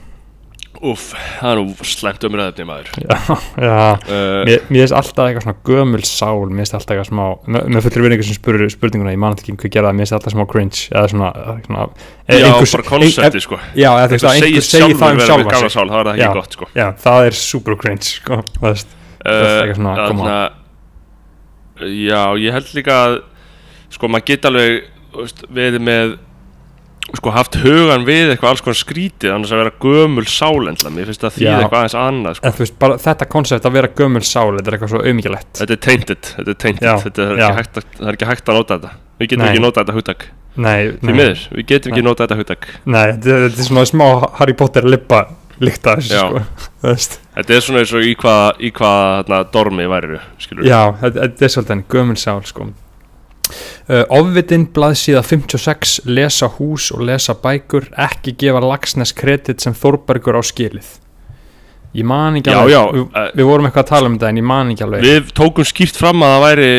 uff, það er nú slæmt umræðefni maður. Já, já. Uh, Mér, mér finnst alltaf eitthvað svona gömul sál Mér finnst alltaf eitthvað smá Með, með fullri vinningu sem spurur spurninguna Ég man ekki hver gera það Mér finnst alltaf smá cringe Eða svona, svona já, einhvers- bara konsepti sko ein- Já, eða þú veist að það einhver segir segi það um sjálfa sig. sál, þá er það ekki Já. gott sko. Já, það er super cringe sko. Það veist. Uh, er eitthvað svona, þarna- já, ég held líka að sko, maður geta alveg verið með sko, haft hugan við eitthvað alls konar skrítið annars að vera gömul sálendla mér finnst það Já. eitthvað aðeins annað sko. En veist, bara þetta koncept að vera gömul sál Þetta er eitthvað svo auðmikilegt Þetta er tainted, þetta er tainted Já, þetta er ekki hægt að, það er ekki hægt að nota þetta Við getum Nei. ekki nota þetta Nei, Því nei, miður, við getum ekki nota þetta hugtak nei þetta, er- þetta er svona smá Harry Potter lippa líkta þessu Já. sko. Þetta er svona eins og í hvaða þarna, dormi væri skilur Já, þetta þetta er svolítið en gömul sál sko. Uh, Ofvitin, blaðsíða 56 lesa hús og lesa bækur ekki gefa Lagsnes kredit sem Þórbergur á skilið. Ég man ekki Já, alveg já, við, eh, við vorum eitthvað að tala um þetta en ég man ekki alveg. Við tókum skýrt fram að það væri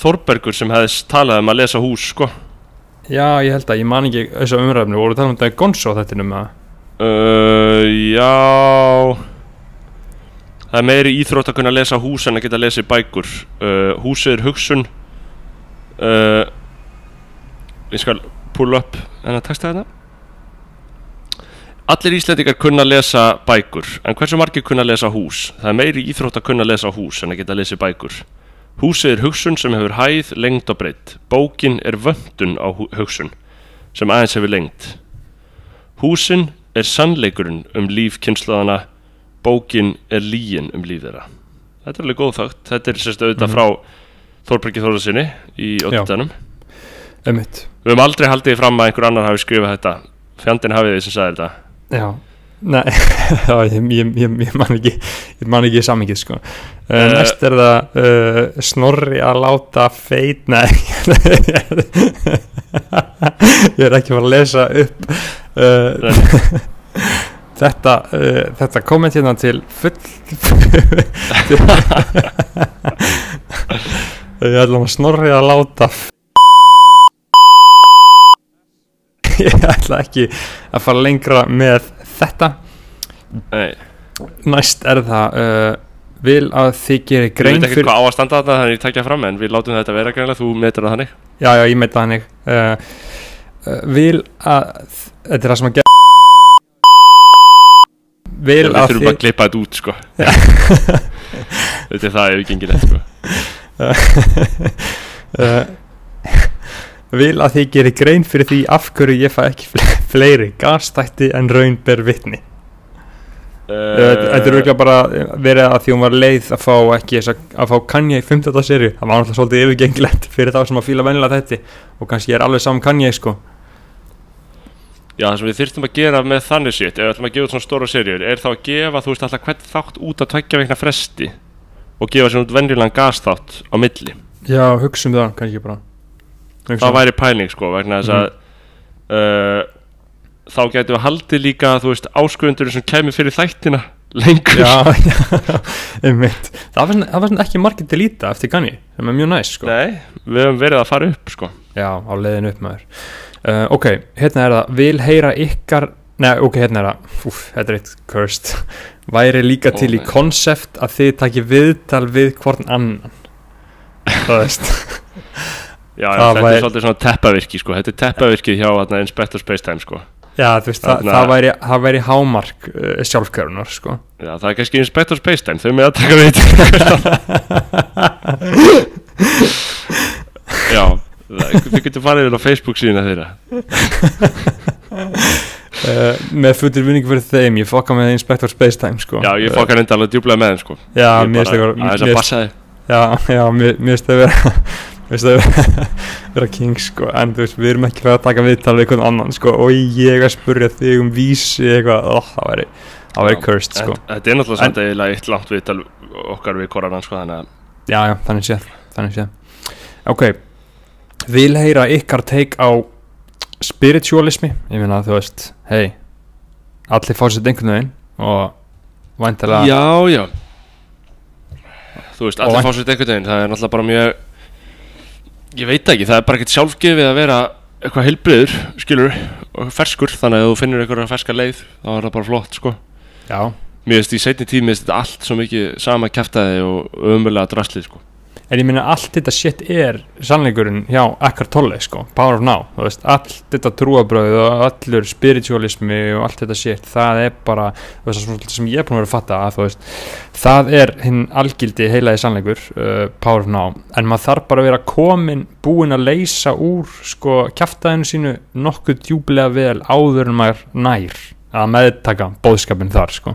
Þorbergur sem hefði talað um að lesa hús sko. Já, ég held að, ég man ekki þessu umræfni, voru að tala um þetta í Gonzo þetta um að uh, Já. Það er meiri íþrótt að kunna lesa hús en að geta lesið bækur. Uh, Húsið er hugsun uh, Ég skal pull up en að texta þetta Allir Íslendingar kunna lesa bækur en hversu margir kunna lesa hús? Það er meiri íþrótt að kunna lesa hús en að geta lesið bækur. Húsið er hugsun sem hefur hæð, lengd og breytt Bókin er vöndun á hugsun sem aðeins hefur lengd. Húsin er sannleikurinn um líf kynnslóðana Bókin er lígin um líf þeirra. Þetta er alveg góð þátt. Þetta er sérst auðvitað Mhm. frá Þorbergi Þórðarsinni í Ummitt Við höfum aldrei haldið því fram að einhver annar hafi skrifað þetta. Fjandinn hafið þið sem sagði þetta. Já, nei, ég, ég, ég, ég man ekki ég man ekki samingið sko. Uh, Eh. Næst er það uh, Snorri að láta feit Nei. Ég er ekki að fara að lesa upp uh, Þetta uh, Þetta komment hérna til full Ég ætlum að Snorri að láta. Ég ætla ekki að fara lengra með þetta. Nei, Næst er það uh, Vil að þið gerir Ég grein veit ekki hvað á að standa þetta þannig ég takja fram en við látum þetta vera greinlega þú metur það þannig. Já, já, ég meita þannig. Uh, uh, Vil að Þetta er það sem að gera Vil Við að þurfum þið að klippa þetta út sko. Þetta er það ef við gengilegt sko. uh, Vil að þið gerir grein fyrir því af hverju ég fæ ekki fle- fleiri gastætti en raun ber vitni. Uh, Þetta er auðvitað bara verið að því hún var leið að fá ekki að fá Kanye í 15. serju það var náttúrulega svolítið yfirgengilegt fyrir þá sem að fíla vennilega þetta og kannski er alveg saman Kanye sko. Já, það sem við þyrftum að gera með þannig sétt ef við ætlum að gefa út svona stóra serjur er þá að gefa, þú veist, alltaf hvern þátt út að tveggja veikna fresti og gefa sér út venjulegan gasþátt á milli. Já, hugsa um það kannski bara. Hugsa það um- væri pæling sko vegna þess að uh, þá getum við haldið líka þú veist áskrundur sem kemur fyrir þættina lengur. Já, já, einmitt. Það var það var svona ekki margir til líta eftir Kanye sem er mjög næs sko. Nei, við höfum verið að fara upp sko. Já, á leiðin upp maður. Uh, Ok, hérna er það. Vil heyra ykkar Nei, ok, hérna er það. Úf, þetta er eitt cursed Væri líka til í my. konsept að þið takki viðtal við hvorn annan. Það veist. Já, Það já þetta væri- er svolítið svona teppavirki sko. Þetta er teppavirkið hjá hérna, Inspector Spacetime sko. Já, þú veist, það, Þarna- það, væri, það væri hámark uh, sjálfkjörunar, sko. Já, það er kannski Inspector Spacetime Þau með að taka við Já það- Þið getur farið inn á Facebook síðan þeirra uh, Með fullur vinningu fyrir þeim Ég fokka með Inspector Spacetime, sko. Já, ég fokkar enda alveg djúblega með þeim sko. Já, mér finnst það mér- finnst það vera vera, king, sko. En þú veist, við erum ekki að taka viðtal við einhvern annan, sko. Og ég að spurja þig um vísi eitthvað. Ó, Það væri, það væri Já, cursed, sko. En- Þetta er náttúrulega samt eiginlega eitt langt viðtal okkar við koranan sko Þannig að Já, já, þannig séð. Ok, vil heyra ykkar take á spiritualismi Ég meina að þú veist, hei Allir fá sér einhvern veginn Og væntalega Já, já. Þú veist, allir fá sér einhvern veginn Það er náttúrulega bara mjög Ég veit ekki, það er bara ekkert sjálfgefið að vera eitthvað heilbriður, skilur og ferskur, þannig að þú finnur einhverja ferska leið þá er það bara flott, sko. Já, Mér veist, í seinni tími veist þetta allt svo mikið sama kæftæði og ömulega drasli, sko En ég meina allt þetta shit er sannleikurinn hjá Ekkert Tolle sko, Power of Now þú veist, allt þetta trúabröð og allur spiritualismi og allt þetta shit það er bara, þú veist, það sem ég er búin að vera að fatta að þú veist, það er hinn algildi heilaði sannleikur uh, Power of Now, en maður þarf bara að vera komin, búin að leysa úr sko, kjaftaðinu sínu nokkuð djúblega vel áður en maður nær að meðtaka bóðskapin þar sko.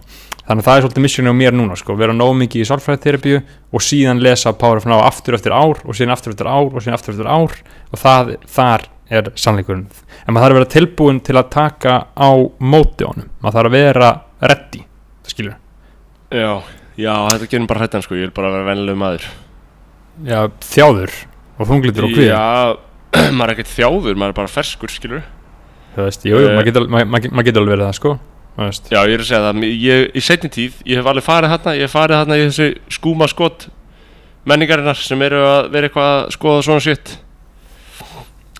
Þannig að það er svolítið missjoni á mér núna sko, vera nóg mikið í sálfræðiterapíu og síðan lesa Power of Now aftur eftir ár og síðan aftur eftir ár og síðan aftur eftir ár og það, þar er sannleikurinn. En maður þarf að vera tilbúin til að taka á móti honum, maður þarf að vera ready, það skilur. Já, já, þetta gerum bara hrættan, sko, ég vil bara vera vennileg maður. Já, þjáður og þunglitur og kvíð, Já, maður er ekkert þjáður, maður er bara ferskur, skilur þú veist, jú, Eh. maður getur, maður, maður getur alveg verið það sko. Já, ég er að segja það, ég, í seinni tíð, ég hef alveg farið hérna, ég hef farið hérna í þessu skúma skot menningarinnar sem eru að vera eitthvað að skoða svona shit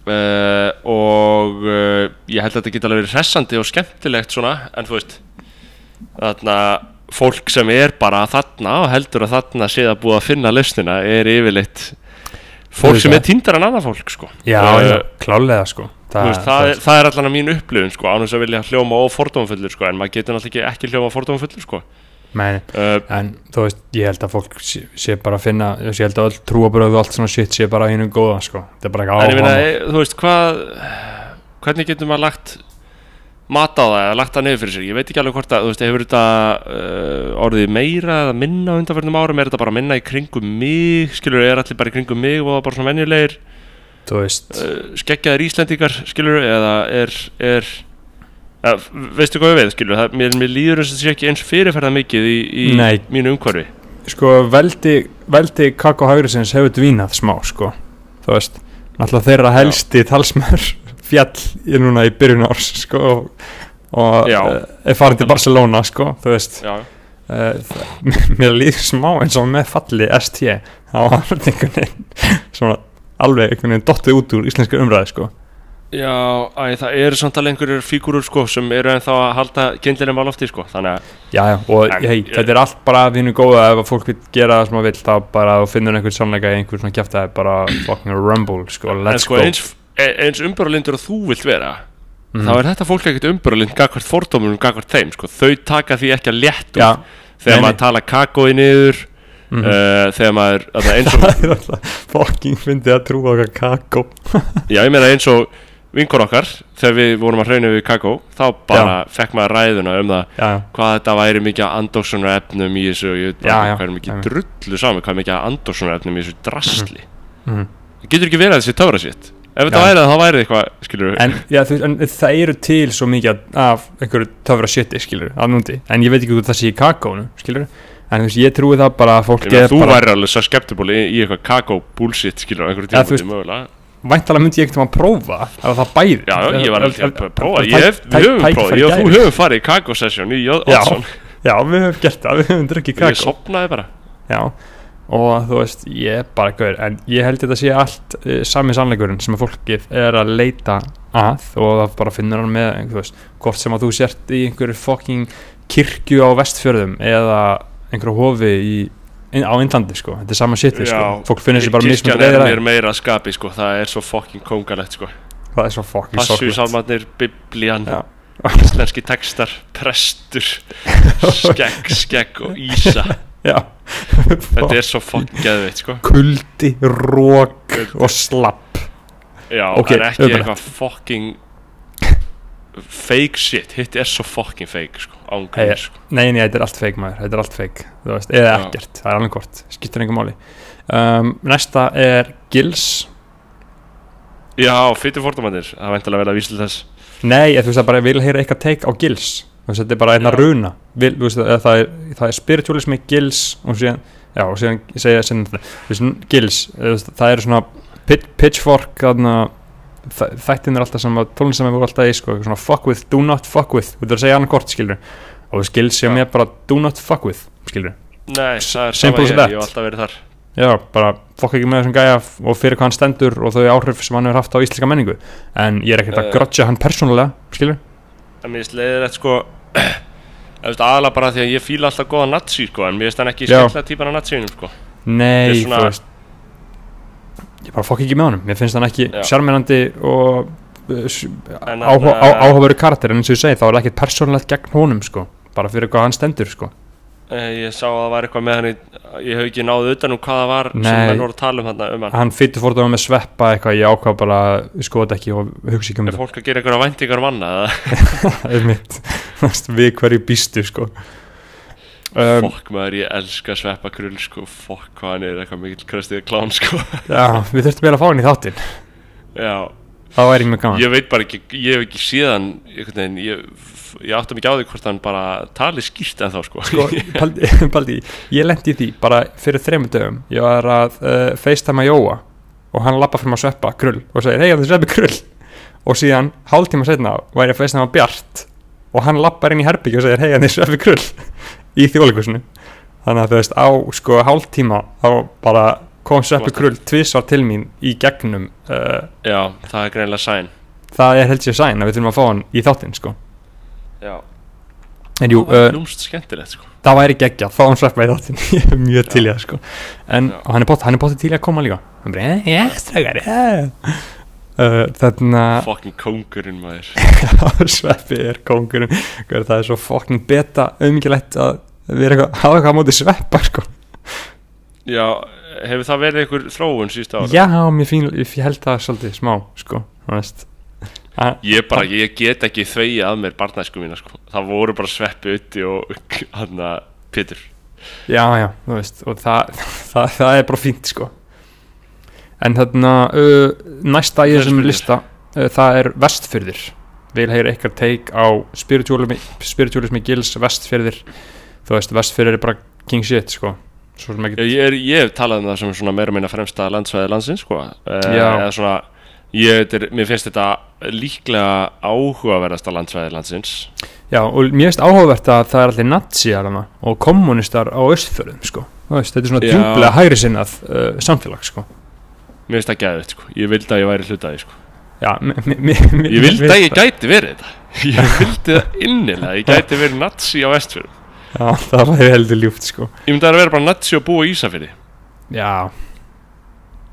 uh, og uh, ég held að þetta geta alveg verið hressandi og skemmtilegt svona, en þú veist þarna fólk sem er bara þarna og heldur að þarna sé að búið að finna lausnina er yfirleitt fólk sem er týndar en annað fólk, sko Já, Eh, já, klálega sko. Þú veist, það, er, það er allan að mín upplifun sko, ánum að vilja hljóma og fordómafullur sko, en maður getur náttúrulega ekki, ekki hljóma fordómafullur sko. Meni, uh, en þú veist, ég held að fólk sé, sé bara að finna, ég held að öll trúabröð og allt svona shit sé bara hinn góða sko, þetta er bara en ég ekki meina, áhuga e, þú veist, hvað hvernig getur maður lagt mat á það eða lagt það niður fyrir sér ég veit ekki alveg hvort að, þú veist, hefur þetta uh, orðið meira eða minna á undanförnum árum? Er þetta bara minna í kringum mig? Skilur, er allir bara í kringum mig og bara svona venjulegir skeggjaðir Íslendingar skilur, eða er, er ja, veistu hvað við veið, skilur það, mér, mér líður eins og það sé ekki eins fyrirferða mikið í, í mínu umhverfi. Sko, veldi veldi Kakko Hægrisins hefur dvínað smá sko, þú veist náttúrulega þeirra helsti talsmaður fjall í núna í byrjun árs sko, og, og uh, er farin til Barcelona sko, þú veist. Já, mér líður smá eins og með falli ST þá var þetta einhvern veginn svona alveg einhvern veginn dottið út úr íslenska umræði sko. Já, æ, það eru samt alveg einhverjur fígúrur sko sem eru ennþá að halda kindlinum á lofti sko, þannig að Já, já, og En- hei, þetta er allt bara að þínu góða ef að fólk vil gera það sem það vil þá bara þú finnur einhvern sannleika í einhvern svona kjæftæði bara fucking rumble, sko, let's sko go. eins, e- eins umbyrðalindur og þú vilt vera Mhm. þá er þetta fólk ekkert umbyrðalind gagvart fordómunum gagvart þeim sko, þau taka því ekki að léttu Já, þegar maður tala kakói niður Mhm. uh, þegar maður, það eins og það er alltaf fucking fyndið að trúa okkar kakó. Já ég meina eins og vinkor okkar, þegar við vorum að hrauna við kakó, þá bara fekk maður ræðuna um það Já, hvað þetta væri mikið andóksunar efnum í þessu og ég veit Já, bara já, hvað er mikið já. drullu saman hvað er mikið andóksunar efnum í þessu drasli. Mhm. það getur ekki verið að þessi töfra sitt? Ef þetta Já. væri það, þá væri eitthvað skilur en, já, þú, en það eru til svo mikið af einhverju töfra shiti, skilur að núndi, en ég veit ekki hvað það sé í kakónu skilur, en þú veist, ég trúi það bara að fólk Ég er þú bara, væri alveg svo skeptibúli í, í eitthvað kakó bullshit skilur á einhverju Ja, þú mögulega. væntalega myndi ég ekkert að prófa að það bæði. Já, já, ég var alveg Ef- að ef- prófa. ef- Ég við höfum prófað, ég og þú höfum farið í kakó session í J. Já. Við höfum gert það, við höfum drukkið Ég kakó. sopnaði bara. Já, og þú veist, ég er bara gaur en ég held þetta sé allt uh, sami sannleikurinn sem að fólkið er að leita að og það bara finnur hann með veist, hvort sem að þú sért í einhverju fucking kirkju á vestfjörðum eða einhverju hofi í, inn, á Indlandi sko, þetta er sama shiti sko, fólk finnir sér bara mismund Kirkjan er meira að skapi sko, það er svo fucking kongalegt sko. Það er svo fucking Passju sorglegt. Salmarnir, biblían, Já. íslenski textar, prestur, skegg, skegg og ísa. Já. Þetta er svo fucking geðveitt sko. Kuldi, rók og slapp. Já, Ok, það er ekki eitthvað fucking fake shit, hitt er svo fucking fake sko, ángríð sko. Nei, nei, þetta er allt feik maður, þetta er allt þú veist, eða ekkert, það er alveg hvort. Skiptir einhver máli. Um, Næsta er Gils. Já, fyrir fórtumannir, það væntalega verða að vísla þess. Nei, ég, þú veist, það bara vil heyra eitthvað take á Gils. Þetta er bara einna Já. runa. Vil, þú veist, það er, það er spiritualismi Gils og síðan, já, og síðan segja sinni, þú veist, Gils það er svona pit, pitchfork þarna, þa- þættin er alltaf sem að tónlist sem vorum alltaf í, sko, svona fuck with, do not fuck with þú veist að segja annað kort, skilur og þú sé Já. mér bara do not fuck with, skilur Nei, það er Simple sama ég, ég hef alltaf verið þar. Já, bara fokk ekki með þessum gæja og fyrir hvað hann stendur og þau áhrif sem hann hefur haft á íslenska menningu. En ég er ekkert að Eh. grotja hann persónulega skilur? En mér finnst leiðilegt sko Þú veist aðalega bara því að ég fíla alltaf góða nazi sko En mér finnst hann ekki skemmtilega típan af naziðinum sko. Nei, Þetta er þú veist ég bara fokk ekki með honum. Mér finnst hann ekki sjarmirandi og á- áhugaveru karakter. En eins og ég segi þá er það ekkert persónulegt gegn honum sko. Bara fyrir hvað hann stendur sko. Eh, Ég sá að það var eitthvað með hann Ég hef ekki náðu utan um hvað það var sem Nei. menn voru að tala um hann um hann. Hann fyrir fórt með sveppa eitthvað ég ákvað bara skoða ekki og hugsa ekki um Er þetta. fólk að gera einhverja væntingar manna það er mitt við hverju býstu sko um, Fokk maður, ég elska sveppa krull sko. Fokk hvað hann er eitthvað mikill kröstið klán sko. Já, við þurftum vel að fá hann í þáttinn. Já, það væri mjög gaman. Ég veit bara ekki Ég hef ekki síðan veginn. Ég, ég átti mikið á því hvort hann bara tali skýrt en þá sko, sko, Baldi, Baldi, ég lendi í því bara fyrir þremur dögum. Ég var að uh, facetime að Jóa og hann lappa fyrir maður sveppa, krull og segir, hei, það er sveppi krull. Og síðan, hálftíma setna, var ég að facetime að Bjart og hann lappar inn í herbyggja og segir, hei, það er sveppi krull í þjóðleikusinu þannig að þú veist, á sko hálftíma þá bara kom sveppi krull tvisvar til mín í gegnum uh, Já, það er greinilega sæn. það er held sér sæn að við þurfum að fá hann í þáttinn sko. Já, en jú, það var uh, lúmst skemmtilegt sko. það væri geggjað, fá hann sveppa í þáttinn. Ég er mjög til í það sko. En hann er bótt, hann er bótt til í að koma líka. Hann bara, "Eh, já, strækar, já uh, þannig að Fucking kóngurinn maður. Sveppi er kóngurinn. Hver, það er svo fucking beta auðmikilegt að vera eitthvað, hafa eitthvað á móti sveppa sko. Já, hefur það verið einhver þróun síðust ára? já, mér fín, ég held það svolítið smá sko, þú veist. Ég bara, ég get ekki þvegi að mér barnæsku mína sko. Það voru bara sveppi uti og hann að Pétur. Já, já, þú veist og það, það, það er bara fínt sko. En þarna uh, næsta í þessum lista uh, það er vestfyrðir vil heyra eitthvað take á spiritualismi, spiritualismi gils vestfyrðir þú veist, vestfyrðir er bara king shit sko Ég, er, ég hef talað um það sem svona meira meina fremsta landsvæði landsins sko Já. Eða svona, ég, er, mér finnst þetta líklega áhugaverðasta landsvæði landsins Já, og mér finnst áhugavert að það er allir hana og kommunistar á östfjörðum sko. Veist, þetta er svona Já. djúplega hægri sinnað uh, samfélag sko. Mér finnst það gæðið sko, ég vildi að ég væri hlutaði sko Já, Ég vildi að ég gæti verið þetta Ég vildi það innilega, ég gæti verið nazi á vestfjörðum Já, það væri heldur ljúft sko. Ég myndi að vera bara nazi og búa í Ísafirði. Já.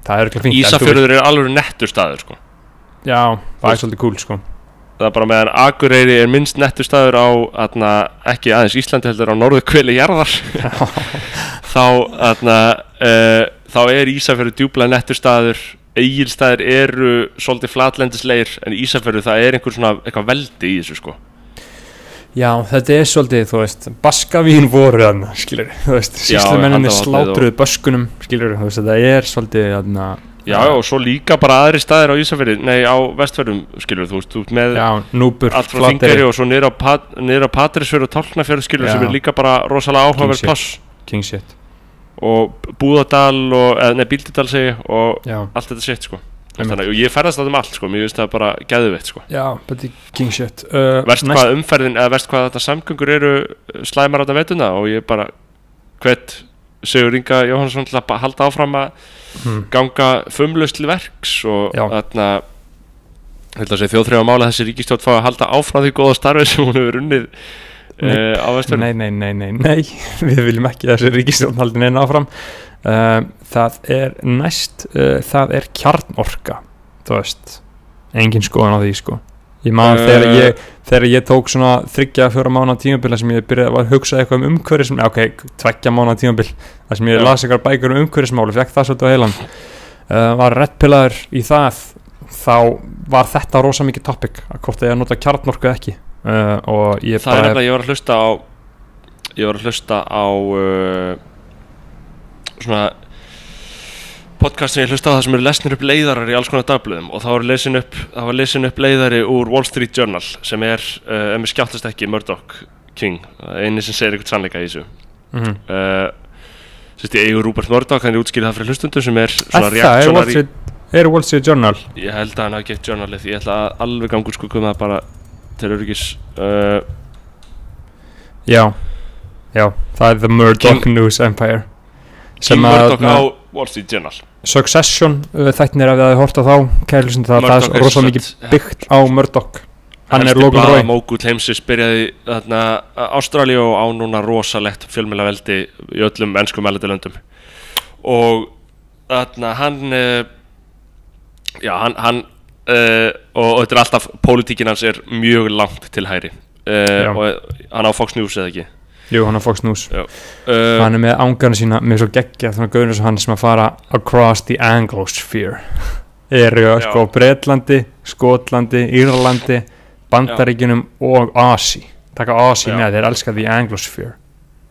Það er ekki þú Ísafjörður er alveg nettur staður sko. Já, það er svolítið cool sko. Það er bara meðan Akureyri er minnst nettur staður á atna, ekki aðeins Íslandi heldur á norðu kveli jarðar þá, atna, uh, þá er Ísafjörður djúplega nettur staður. Egilstaðir eru svolítið flatlendisleir en Ísafjörður það er einhver svona eitthvað veldi í þessu sko Já, þetta er svolítið, þú veist Baskavín voru þarna, skilur Þú veist, síslumenninni slátruðu böskunum skilur, þú veist, þetta er svolítið þarna, Já, og svo líka bara aðri staðir á Ísafjörði nei á vestfjörðum skilur þú veist, ert með Já, núbur, allt frá Þingari og svo niður á, Pat, á Patrisfjörð og Tálknafjörð skilur Já. sem er líka bara rosalega áhugaverð King pláss. King shit og Búðardal og, eða nei Bíldudal segi og Já, allt þetta sitt sko. Þannig, og ég ferðast það um allt sko, mér finnst það bara gæðuveitt sko. Já, þetta er king shit. Uh, verst hvað umferðin, eða verst hvað þetta samgöngur eru slæmar á þetta vettuna og ég bara hvet Sigur Inga Jóhannsson til að ba- halda áfram að hmm. ganga fumlaust til verks og þarna þjóðþrjóða mála þessi ríkistjótt fá að halda áfram því góða starfi sem hún hefur unnið. Uh, á vestur Nei, nei, nei, nei, nei, við viljum ekki þessi ríkistjórn haldin einn áfram. Uh, Það er næst, uh, það er kjarnorka, þú veist, engin skoðan á því sko. Ég man þegar ég, þegar ég tók svona þryggja, fjóra mánu tímabila sem ég byrjaði að hugsa eitthvað um umhverfism, ok, tveggja mánu tímabil, það sem ég Já. las eitthvað bækur um umhverfismál og fekk það svolítið á heilan var rettpilaður í það þá var þetta rosa mikið topic að hvort það er að nota kjarnorku eða ekki uh, það er nefnilega, ég var að hlusta á ég var að hlusta á uh, svona podcast sem ég hlusta á það sem eru lesnir upp leiðarar í alls konar dagblöðum og það var lesin upp, upp leiðari úr Wall Street Journal sem er, uh, ef mér skjáttast ekki, Murdoch King, eini sem segir eitthvað sannleika í þessu. Mm uh, Sérst ég eigur Rupert Murdoch, hann er útskýrið það fyrir hlustundu sem er svona Er það, er Wall Street, er Wall Street Journal? Ég held að hann hafi gett journalið Ég ætla að alveg gangur sko koma það bara til öryggis uh, Já, já, það er The Murdoch King- News Empire. King Murdoch á Wall Street Journal. Succession, uh, þættinir ef þið hafið hort á þá kærlusum það, það er rosa sem mikið byggt á Murdoch. Hann er Logan Roy. blaðamógull heimsins byrjaði þarna Ástralíu og á núna rosalegt fjölmjöla veldi í öllum ennskum meðlættilöndum og þarna hann uh, já hann, hann uh, og, og þetta er alltaf pólitíkin hans er mjög langt til hæri Já. uh, og hann á Fox News eða ekki? Jú, hann er Fox News. Uh, Hann er með ángarna sína með svo geggja þannig að gauður sem hann sem að fara across the Anglosphere. Eru Já. sko Breitlandi, Skotlandi, Írlandi Bandaríkjunum og Asi. Taka Asi Já. með, þeir elska the Anglosphere.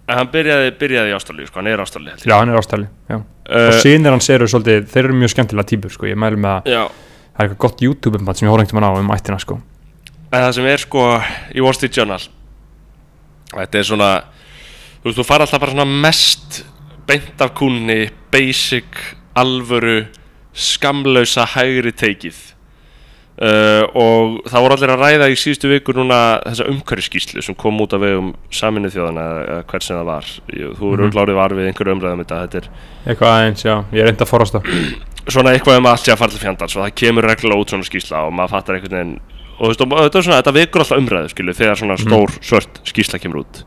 En hann byrjaði, byrjaði í Ástralíu sko, hann er ég. Já, hann er já. Uh, og sínir hans eru svolítið, þeir eru mjög skemmtilega típur sko, ég mælu með að já það er eitthvað gott YouTube-umband sem ég horfði einhvern veginn á um ættina sko. En það sem er sko í Wall Street Journal Þetta er svona Þú veist, þú fara alltaf bara svona mest beint af kúnni, basic, alvöru, skamlausa hægri teikið uh, og það voru allir að ræða í síðustu viku núna þessa umhverfiskíslu sem kom út af vegum saminu þjóðana eða hvert sem það var Ég- þú eru Mhm. mm -hmm. var við einhverju umræðum þetta, þetta er eitthvað aðeins, já, ég er reynd að forast það svona eitthvað um allt sé að fara til fjandans og það kemur reglulega út svona skýsla og maður fattar einhvern veginn og þú veist, og þetta svona, þetta vekur alltaf umræðu skilu, þegar svona stór svört skýsla kemur út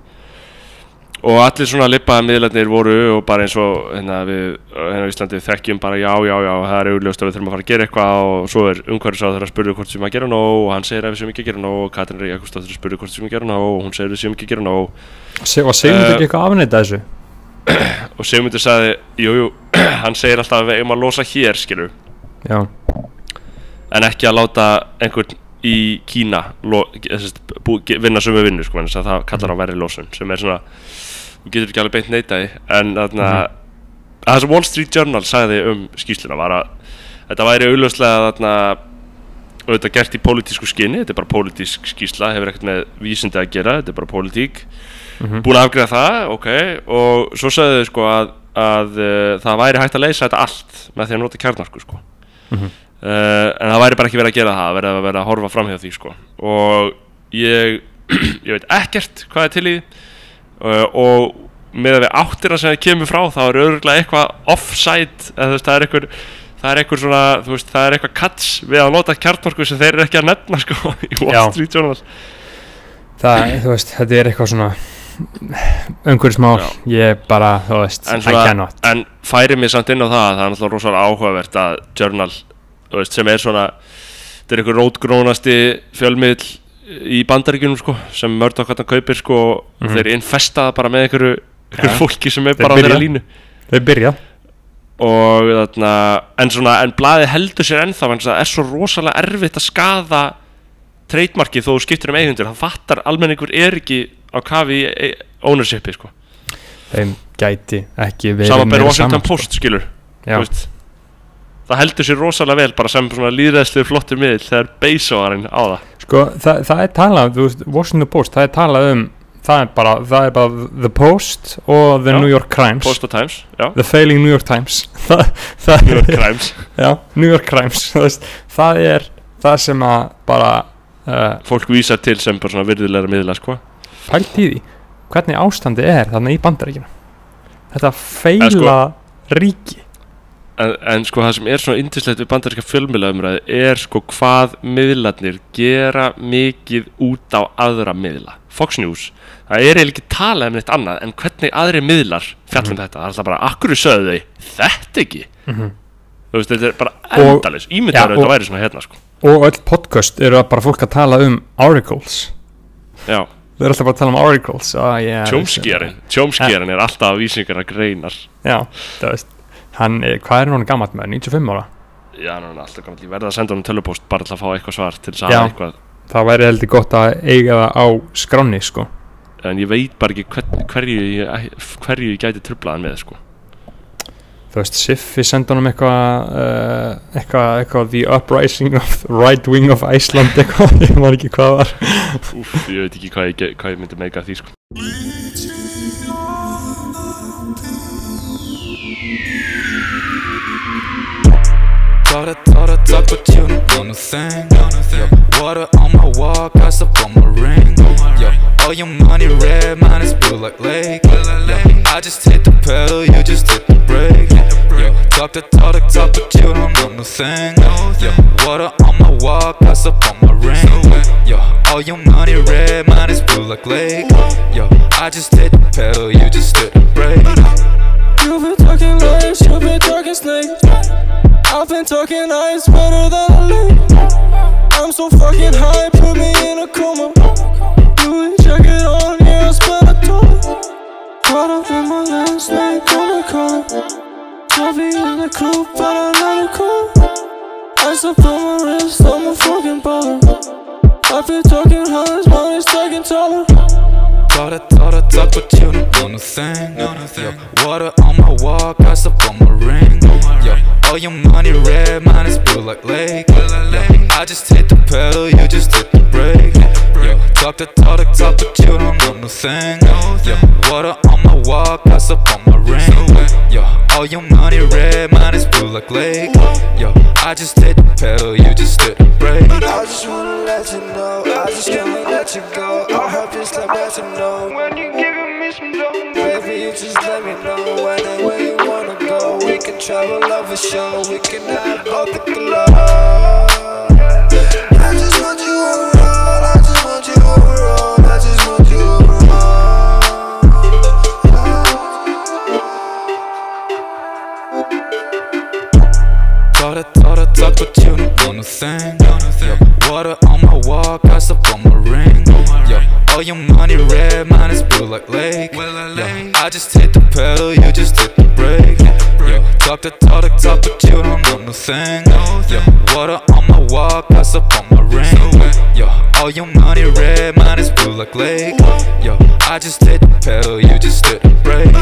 og allir svona lippaða miðlarnir voru og bara eins og hérna við hérna á Íslandi þekkjum bara já, já, já, það er augljóst að við þurfum að fara að gera eitthvað og svo er umhverfisáður að spurðu hvort sem að gera nóg og hann segir að við séum ekki að gera nóg og Katrin Rík Jakobsdóttir spurðu hvort sem að gera nóg og hún segir að við séum ekki að gera Se, og segjum Eh, þetta ekki eitthvað afneita þessu? og Sigmundur sagði, jú, jú, hann segir alltaf að við eigum að losa hér, skilur já, en ekki að láta einhvern í Kína ge- vinna sömu vinnu sko, það kallar á verri losun sem er svona, þú getur ekki alveg beint neitaði en þarna Mhm. að það sem Wall Street Journal sagði um skýsluna var að þetta væri augljóslega þarna auðvitað gert í pólitísku skinni þetta er bara pólitísk skýsla, hefur ekkert með vísindi að gera, þetta er bara pólitík Mhm. búin að afgreða það, ok og svo sagði þau sko að, að uh, það væri hægt að leysa þetta allt með því að nota kjarnarku sko Mhm. Uh, en það væri bara ekki verið að gera það verið að vera að horfa fram hjá því sko. og ég ég veit ekkert hvað er til í uh, og með að við áttina sem það kemur frá þá er örgulega eitthvað offside eða þú veist það er eitthvað það er eitthvað svona, þú veist, það er eitthvað kats við að nota kjartnorku sem þeir eru ekki að nefna sko, í Wall. Street Journal. Það, þú veist, þetta er eitthvað svona umhverfismál, ég bara, þú veist I cannot. en færi mér samt inn á það það er náttúrulega rosalega áhugavert að Journal veist, sem er svona þetta er einhver rótgrónasti fjölmiðl í bandaríkjunum sko, sem Murdoch hann kaupir sko, og Mhm. þeir infesta það bara með einhverju, Ja. fólki sem er Þeir bara á þeirra byrja. línu þau byrja, og þarna en svona, en blaði heldur sér ennþá en það er svo rosalega erfitt að skaða treytmarkið þó þú skiptir um eigundur það fattar almenningur er ekki á kafi í e- ownershipi sko þeim gæti ekki verið meira Washington saman, sko. Post skilur já, veist, það heldur sér rosalega vel bara sem svona líðræðslu flottur miðl þegar Bezos-arinn á það. Sko, það, það er talað, þú veist, Washington Post það er talað um, það er bara það er bara The Post og The Já. New York Crimes Post og Times, já, The Failing New York Times. Það, það New York Crimes já, New York Crimes veist, það er það sem að bara uh, fólk vísar til sem bara svona virðulegra miðla sko. Pælt í því hvernig ástandi er þarna í bandaríkina þetta feila ríki En, en sko það sem er svona yndislegt við bandaríska fjölmiðlaumræði er sko hvað miðlarnir gera mikið út á aðra miðla. Fox News, það er eiginlega ekki talað um neitt annað en hvernig aðri miðlar fjallum Mhm. þetta. Það er alltaf bara, akkur sögðu þau þetta ekki? Mhm. Þú veist, þetta er bara endalis. Ímyndaður Já, þetta væri svona hérna sko. og öll podcast eru bara fólk að tala um oracles Já, þau eru alltaf bara að tala um oracles ah, yeah, tjómskýrin. Tjómskýrin er alltaf vísingarna greinar. já, það veist hann, er- hvað er hann gammalt með, 95 ára Já, hann er alltaf gaman. Ég verði að senda hann tölupóst bara til að fá eitthvað svar til þess að hafa eitthvað. það væri heldur gott að eiga það á skráni sko En ég veit bara ekki hvern, hverju, ég, hverju ég gæti trublaðan með sko. þú veist, Siffi senda honum eitthvað uh, eitthvað, eitthvað the uprising of the right wing of Iceland eitthvað, ég man ekki hvað var Úf, ég veit ekki hvað ég, hvað ég myndi meika því sko. Thought I thought I talk, but you don't know nothing. Yo, water on my wall, gas up on my ring. Yo, all your money red, mine is blue like lake. Yo, I just hit the pedal, you just hit the brake. Yo, talk the talk the talk, but you don't know nothing. Yo, water on my wall, gas up on my ring. Yo, all your money red, mine is blue like lake. Yo, I just hit the pedal, you just hit the brake. You've been talking lies, you've been talking snakes. I've been talking ice better than a lake. I'm so fucking high, put me in a coma. Louis jacket on, yeah, I spent a ton. Caught up in my last name, gonna call it. Coffee in the coupe, but another call. Ice up on my wrist, I'm a fucking baller. I've been talking highs, money stacking taller. Thought I thought I talk, but you don't know nothing. Yo, water on my wall, gas up on my ring. Yo, all your money red, mine is blue like lake. Yo, I just hit the pedal, you just hit the brake. Yo, talk the talk the talk, but you don't know nothing. Yo, water on my wall, gas up on my ring. Yo, all your money red, mine is blue like lake. Yo, I just hit the pedal, you just hit the brake. I just wanna let you know, I just can't let you go. I hope you still let you know when you giving me some dough. Baby, you just let me know when and where you wanna go. We can travel over show, we can have both the glow. I just want you overall, I just want you overall, I just want you Thought I thought I talk, but you don't know nothing. Yo, water on my wall, gas up on my ring. Yo, all your money red, mine is blue like lake. Yo, I just hit the pedal, you just hit the brake. Yo, talk the talk the talk, but you don't know nothing. Yo, water on my walk, gas up on my ring. Yo, all your money red, mine is blue like lake. Yo, I just hit the pedal, you just hit the brake.